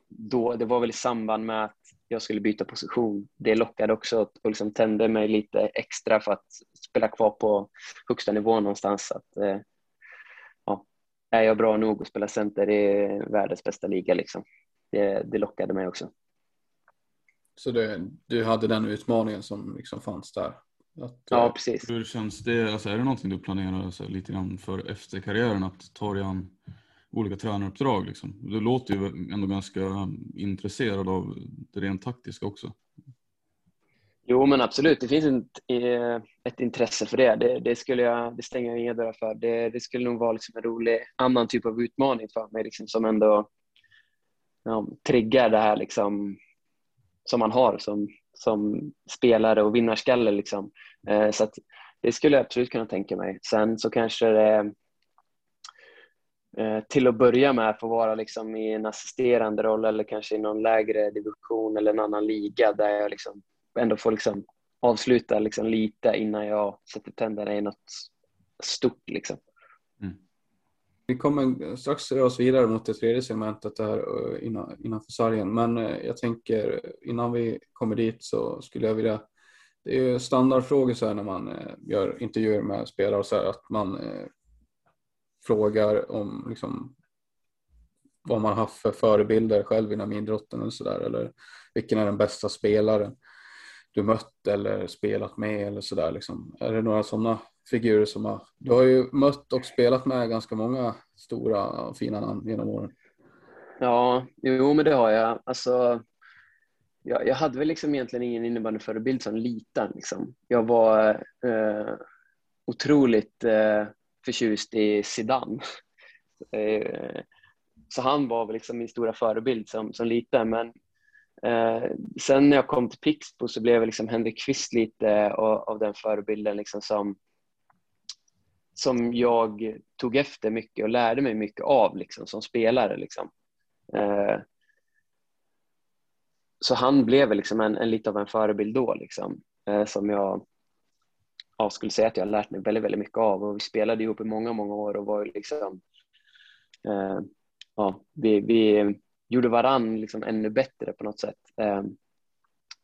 då, det var väl i samband med att jag skulle byta position. Det lockade också och liksom tände mig lite extra för att spela kvar på högsta nivå någonstans. Att, eh, är jag bra nog att spela center i världens bästa liga liksom. Det, det lockade mig också. Så det, du hade den utmaningen som liksom fanns där? Att, ja, eh, precis. Hur känns det? Alltså, är det någonting du planerar alltså, lite grann för efter karriären att ta dig an olika tränaruppdrag? Liksom? Du låter ju ändå ganska intresserad av det rent taktiska också. Jo, men absolut. Det finns ett, eh, ett intresse för det. Det, det skulle jag, det stänger jag inga dörrar för. Det, det, skulle nog vara liksom en rolig annan typ av utmaning för mig liksom, som ändå ja, triggar det här liksom, som man har som, som spelare och vinnarskalle. Liksom. Eh, så att, det skulle jag absolut kunna tänka mig. Sen så kanske det eh, till att börja med få vara liksom i en assisterande roll eller kanske i någon lägre division eller en annan liga där jag liksom ändå får liksom avsluta liksom lite innan jag sätter tänderna i något stort. Liksom. Vi kommer strax röra oss vidare mot det tredje segmentet där eh, innan, innanför sargen. Men eh, jag tänker innan vi kommer dit så skulle jag vilja det är ju standardfrågor så här när man eh, gör intervjuer med spelare och så här, att man eh, frågar om liksom, vad man haft för förebilder själv inom idrotten eller så där, eller vilken är den bästa spelaren du mött eller spelat med eller sådär liksom? Är det några sådana figurer som har, du har ju mött och spelat med ganska många stora och fina namn genom åren. Ja, jo men det har jag. Alltså, jag, jag hade väl liksom egentligen ingen innebandyförebild som liten. Liksom. Jag var eh, otroligt eh, förtjust i Zidane. Eh, så han var väl liksom min stora förebild som, som liten. Men Eh, sen när jag kom till Pixbo så blev liksom Henrik Kvist lite eh, av, av den förebilden liksom som, som jag tog efter mycket och lärde mig mycket av liksom, som spelare. Liksom. Eh, så han blev liksom en, en lite av en förebild då liksom, eh, som jag ja, skulle säga att jag har lärt mig väldigt, väldigt mycket av och vi spelade ihop i många, många år och var liksom eh, ja, vi, vi gjorde varann liksom ännu bättre på något sätt. Eh,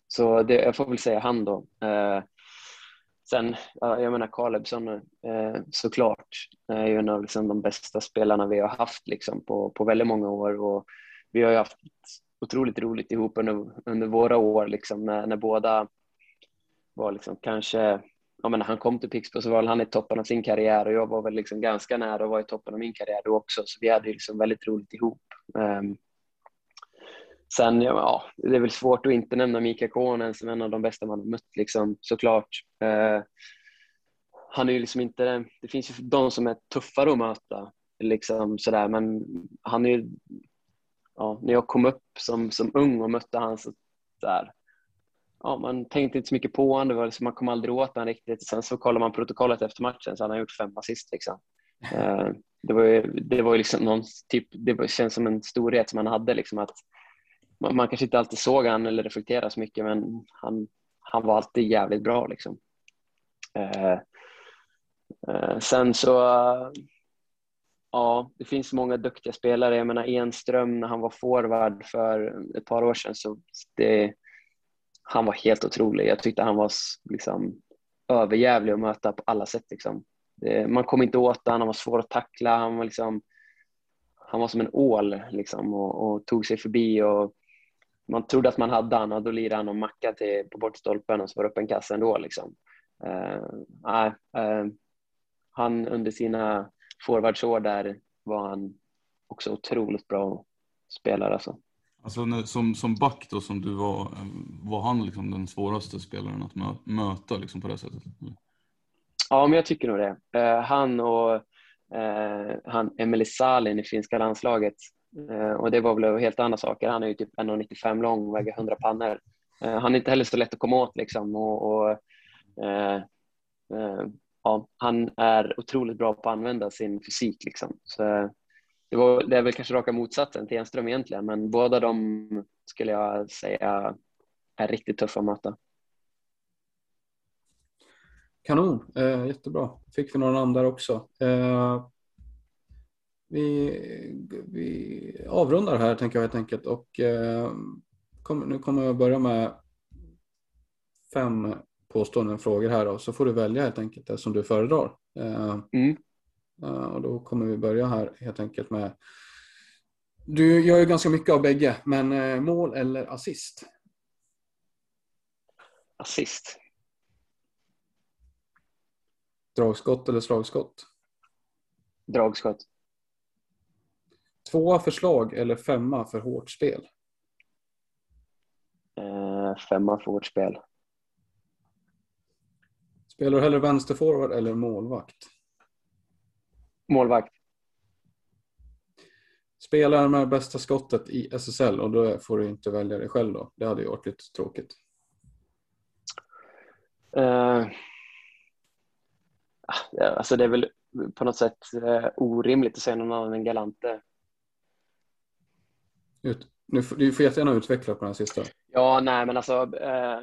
så det, jag får väl säga han då. Eh, Sen, jag menar Kalebsson eh, såklart är ju en av liksom de bästa spelarna vi har haft liksom på, på väldigt många år. Och vi har ju haft otroligt roligt ihop under, under våra år liksom när, när båda var liksom kanske jag menar, han kom till Pixbo så var han i toppen av sin karriär. Och jag var väl liksom ganska nära att vara i toppen av min karriär då också. Så vi hade liksom väldigt roligt ihop. Um, sen, ja, det är väl svårt att inte nämna Mika Konen som en av de bästa man har mött liksom, såklart. Eh, han är ju liksom inte, det finns ju de som är tuffare att möta liksom sådär men han är ju ja, när jag kom upp som, som ung och mötte han så där, ja, man tänkte inte så mycket på honom, det var liksom, man kom aldrig åt honom riktigt. Sen så kollar man protokollet efter matchen så han har gjort fem assist. Liksom. Eh, det var ju, det var ju liksom någon typ, det var, känns som en storhet som han hade. Liksom, att man, man kanske inte alltid såg han eller reflekterade så mycket men han, han var alltid jävligt bra. Liksom. Eh, eh, sen så Ja, det finns många duktiga spelare. Jag menar Enström när han var forward för ett par år sedan så det, han var helt otrolig. Jag tyckte han var liksom överjävlig att möta på alla sätt. Liksom. Det, man kom inte åt honom, han var svår att tackla. Han var, liksom, han var som en ål liksom, och, och tog sig förbi. Och man trodde att man hade honom och då lirade han och macka till, på bortstolpen och så var det upp en kasse ändå. Liksom. Uh, uh, han under sina forwardsår där var han också otroligt bra spelare. Alltså. Alltså när, som, som back då som du var, var han liksom den svåraste spelaren att möta liksom på det sättet? Ja, men jag tycker nog det. Uh, han och han Emeli Salin i finska landslaget Eh, och det var väl helt andra saker. Han är ju typ 1,95 lång och väger 100 pannor. Eh, han är inte heller så lätt att komma åt liksom och, och eh, ja, han är otroligt bra på att använda sin fysik. Liksom. Så det, var, det är väl kanske raka motsatsen till Enström egentligen, men båda de skulle jag säga är riktigt tuffa att möta. Kanon, eh, jättebra. Fick vi några namn där också. Eh, vi, vi avrundar här tänker jag helt enkelt och eh, kom, nu kommer jag börja med fem påståenden frågor här då, så får du välja helt enkelt det som du föredrar. Eh, mm. Eh, och då kommer vi börja här helt enkelt med du gör ju ganska mycket av bägge, men eh, mål eller assist? Assist. Dragskott eller slagskott? Dragskott. Tvåa förslag eller femma för hårt spel? Eh, femma för hårt spel. Spelar du hellre vänsterforward eller målvakt? Målvakt. Spelar med bästa skottet i SSL och då får du inte välja dig själv då. Det hade ju varit lite tråkigt. Uh, alltså det är väl på något sätt uh, orimligt att säga någon annan än Galante. Ut, nu, du får jättegärna utveckla på den sista. Ja, nej men alltså eh,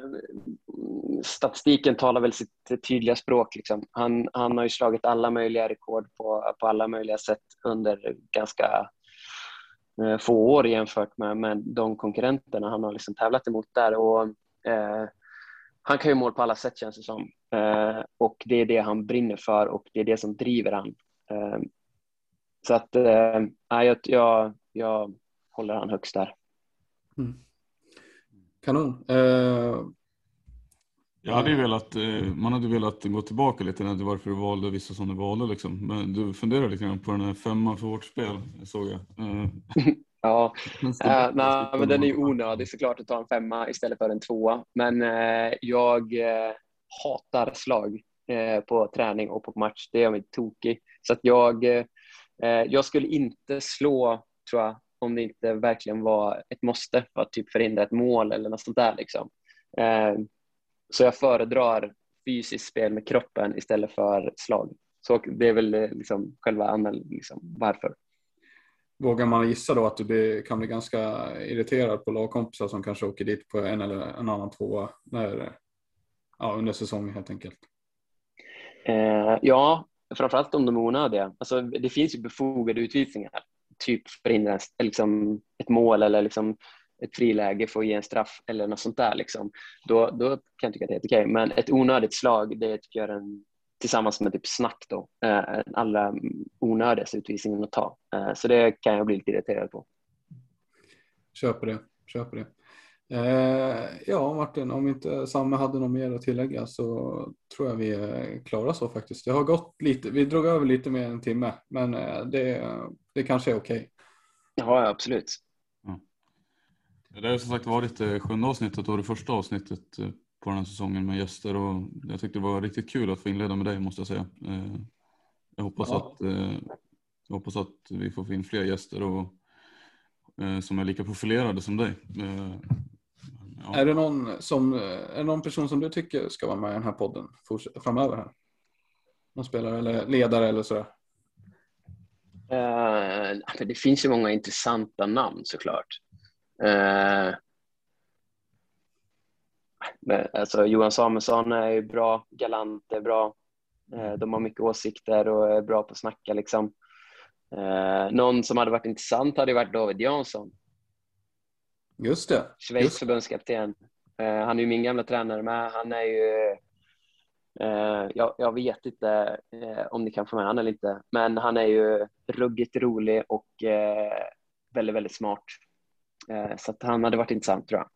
statistiken talar väl sitt tydliga språk. Liksom. Han, han har ju slagit alla möjliga rekord på, på alla möjliga sätt under ganska eh, få år jämfört med, med de konkurrenterna han har liksom tävlat emot där. Och, eh, han kan ju mål på alla sätt känns det som. Eh, och det är det han brinner för och det är det som driver han. Eh, så att eh, jag, jag, jag håller han högst där. Mm. Kanon. Uh, jag hade ju velat, eh, man hade velat gå tillbaka lite till varför du valde vissa som du valde. Liksom. Men du funderar lite grann på den här femman för vårt spel, såg jag. Uh, ja, uh, nej, men den är ju onödig såklart att ta en femma istället för en tvåa. Men uh, jag hatar slag på träning och på match. Det gör mig tokig. Så att jag, jag skulle inte slå, tror jag, om det inte verkligen var ett måste för att typ förhindra ett mål eller något sånt där. Liksom. Eh, så jag föredrar fysiskt spel med kroppen istället för slag. Så det är väl eh, liksom själva anledningen liksom, varför. Vågar man gissa då att du kan bli ganska irriterad på lagkompisar som kanske åker dit på en eller en annan tvåa när, ja, under säsongen helt enkelt? Eh, ja, framförallt om de är onödiga. Alltså, det finns ju befogade utvisningar, typ förhindra liksom, ett mål eller liksom, ett friläge för att ge en straff eller något sånt där. Liksom. Då, då kan jag tycka att det är helt okej. Men ett onödigt slag, det tycker jag är en tillsammans med typ snack då, eh, allra onödigaste utvisningen att ta. Eh, så det kan jag bli lite irriterad på. Köper det, köper det. Eh, ja Martin, om inte Samme hade något mer att tillägga så tror jag vi är klara så faktiskt. Det har gått lite, vi drog över lite mer än en timme, men eh, det, det kanske är okej. Okay. Ja, absolut. Ja. Det har som sagt varit det sjunde avsnittet och det första avsnittet eh, på den här säsongen med gäster och jag tyckte det var riktigt kul att få inleda med dig måste jag säga. Eh, jag hoppas, ja. att, eh, jag hoppas att vi får få in fler gäster och, eh, som är lika profilerade som dig. Ja. Är, det någon som, är det någon person som du tycker ska vara med i den här podden framöver? Här? Någon spelare eller ledare eller sådär? Uh, det finns ju många intressanta namn såklart. Uh, Alltså, Johan Samuelsson är ju bra, Galant är bra. Eh, de har mycket åsikter och är bra på att snacka. Liksom. Eh, någon som hade varit intressant hade varit David Jansson. Just det. Schweiz Just. förbundskapten. Eh, han är ju min gamla tränare med. Han är ju jag, jag, vet inte om ni kan få med honom eller inte, men han är ju ruggigt rolig och väldigt, väldigt smart. så att han hade varit intressant tror jag.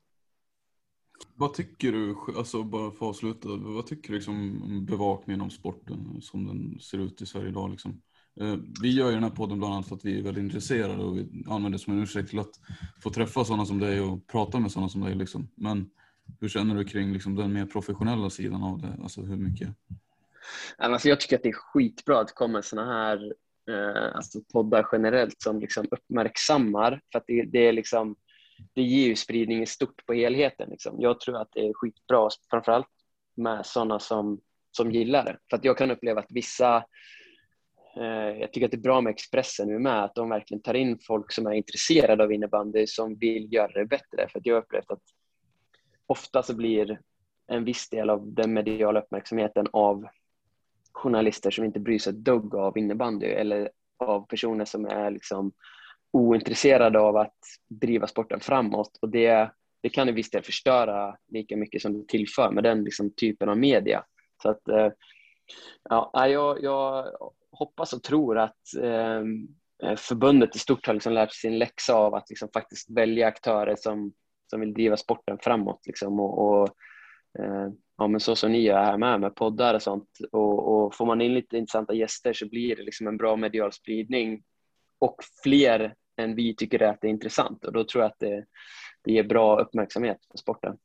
Vad tycker du, alltså bara för att avsluta, vad tycker du liksom om bevakningen av sporten som den ser ut i Sverige idag? Liksom? Eh, vi gör ju den här podden bland annat för att vi är väldigt intresserade och vi använder det som en ursäkt till att få träffa sådana som dig och prata med sådana som dig. Liksom. Men hur känner du kring liksom, den mer professionella sidan av det? Alltså hur mycket? Alltså, jag tycker att det är skitbra att det kommer sådana här eh, alltså poddar generellt som liksom uppmärksammar. För att det, det är liksom det ger ju spridning i stort på helheten. Liksom. Jag tror att det är skitbra, framförallt med sådana som, som gillar det. För att jag kan uppleva att vissa Eh, jag tycker att det är bra med Expressen nu med, att de verkligen tar in folk som är intresserade av innebandy, som vill göra det bättre. För att jag har upplevt att ofta så blir en viss del av den mediala uppmärksamheten av journalister som inte bryr sig ett dugg av innebandy eller av personer som är liksom ointresserade av att driva sporten framåt och det, det kan i viss del förstöra lika mycket som det tillför med den liksom, typen av media. Så att, eh, ja, jag, jag hoppas och tror att ehm, eh, förbundet i stort har liksom lärt sin läxa av att liksom faktiskt välja aktörer som, som vill driva sporten framåt. Liksom, och, och eh, ja, men så som ni gör här med, med poddar och sånt. Och, och får man in lite intressanta gäster så blir det liksom en bra medial spridning och fler än vi tycker att det är intressant och då tror jag att det, det ger bra uppmärksamhet för sporten.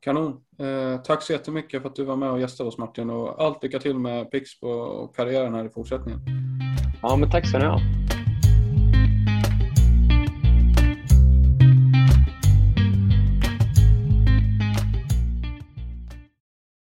Kanon. Eh, tack så jättemycket för att du var med och gästade oss Martin och allt lycka till med Pixbo och karriären här i fortsättningen. Ja, men tack ska ni ha.